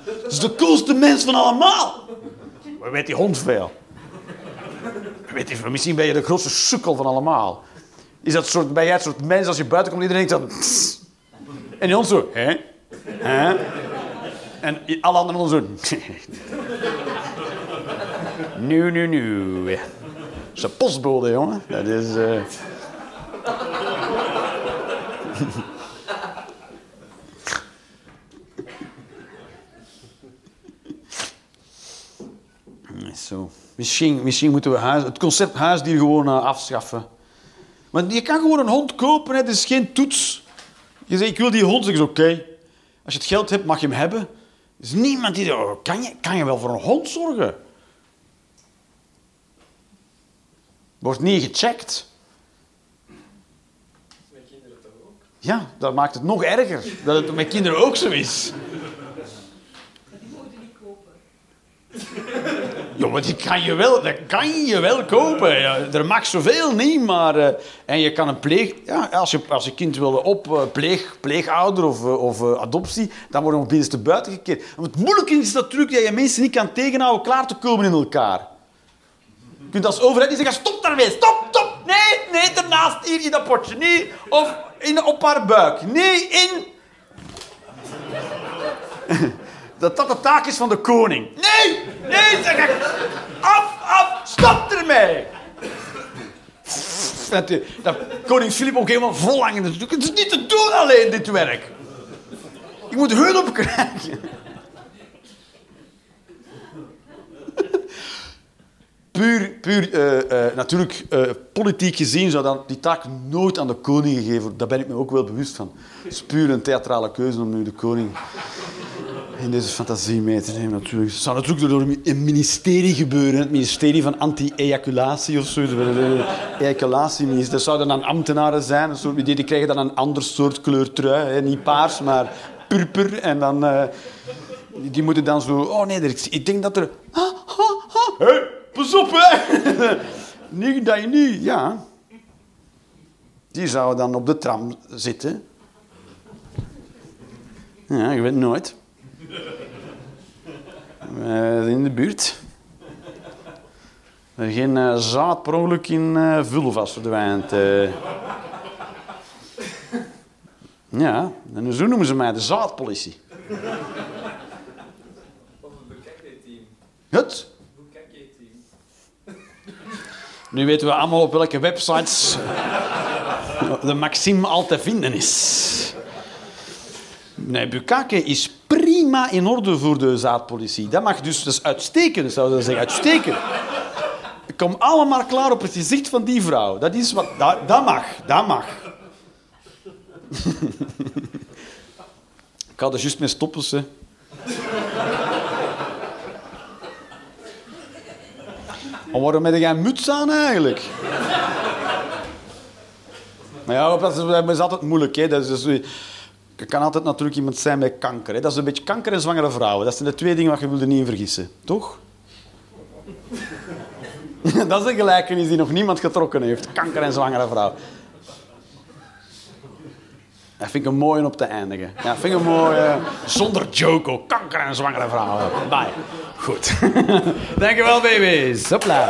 Speaker 2: Dat is de coolste mens van allemaal. Maar weet die hond veel? Weet misschien ben je de grootste sukkel van allemaal. Is dat soort, ben jij soort mens, als je buiten komt, iedereen denkt dan... En die zo, hè? En alle andere honden zo... Nu, nu, nu. Dat is een postbode, jongen. Dat is... eh, Zo. Misschien, misschien moeten we huis, het concept huisdier gewoon eh, afschaffen. Maar je kan gewoon een hond kopen, hè. het is geen toets. Je zegt, ik wil die hond, zeg je, oké. Als je het geld hebt, mag je hem hebben. Er is niemand die zegt, oh, kan, je, kan je wel voor een hond zorgen? Wordt niet gecheckt.
Speaker 7: Met kinderen toch ook?
Speaker 2: Ja, dat maakt het nog erger. Dat het met kinderen ook zo is.
Speaker 3: Die moet je niet kopen.
Speaker 2: Maar die kan je wel, dat kan je wel kopen. Ja, er mag zoveel niet, maar... eh, en je kan een pleeg... Ja, als je, als je kind wil op eh, pleeg, pleegouder of, eh, of adoptie, dan wordt nog binnenste buiten gekeerd. Het moeilijke is natuurlijk dat je mensen niet kan tegenhouden klaar te komen in elkaar. Je kunt als overheid niet zeggen, stop daarmee, stop, stop. Nee, nee, ernaast, hier in dat potje. Nee, of in, op haar buik. Nee, in... dat dat de taak is van de koning. Nee, nee, zeg ik. Af, af, stop ermee. Dat, eh, dat koning Filip ook helemaal vol. Het is niet te doen alleen, dit werk. Ik moet hulp krijgen. Puur, puur eh, eh, natuurlijk, politiek gezien zou dan die taak nooit aan de koning gegeven worden. Daar ben ik me ook wel bewust van. Het is puur een theatrale keuze om nu de koning in deze fantasie mee te nemen. Natuurlijk. Het zou natuurlijk door een ministerie gebeuren. Het ministerie van anti-ejaculatie of zo. Ejaculatieminister. Dat zouden dan ambtenaren zijn. Een soort, die krijgen dan een ander soort kleurtrui. Hè. Niet paars, maar purper. En dan... eh, die- moeten dan zo... Oh nee, ik denk dat er... Hé, pas op, hè! Niet dat je niet, ja. Die zou dan op de tram zitten. Ja, je weet nooit. Eh, in de buurt. Er geen eh, zaad per ongeluk in eh vulva's verdwijnt. eh. Ja, en zo noemen ze mij de zaadpolitie.
Speaker 7: Of.
Speaker 2: Het?
Speaker 7: Bekijkteam.
Speaker 2: Nu weten we allemaal op welke websites de Maxime al te vinden is. Nee, Bukake is prima in orde voor de zaadpolitie. Dat mag dus, dat is uitstekend, zouden ze zeggen. Uitstekend. Kom allemaal klaar op het gezicht van die vrouw. Dat is wat... Dat, mag, dat mag. Ik ga er juist mee stoppen, ze. Maar waarom heb jij een muts aan eigenlijk? Maar ja, dat is, dat is altijd moeilijk. Hè. Dat is, dus- er kan altijd natuurlijk iemand zijn met kanker. Hè. Dat is een beetje kanker en zwangere vrouwen. Dat zijn de twee dingen waar je wilde niet in vergissen. Toch? dat is een gelijkenis die nog niemand getrokken heeft. Kanker en zwangere vrouw. Dat vind ik een mooie op te eindigen. Ja, vind ik een mooie... Zonder joke. Kanker en zwangere vrouwen. Bye. Goed. Dankjewel, baby's. Hopla.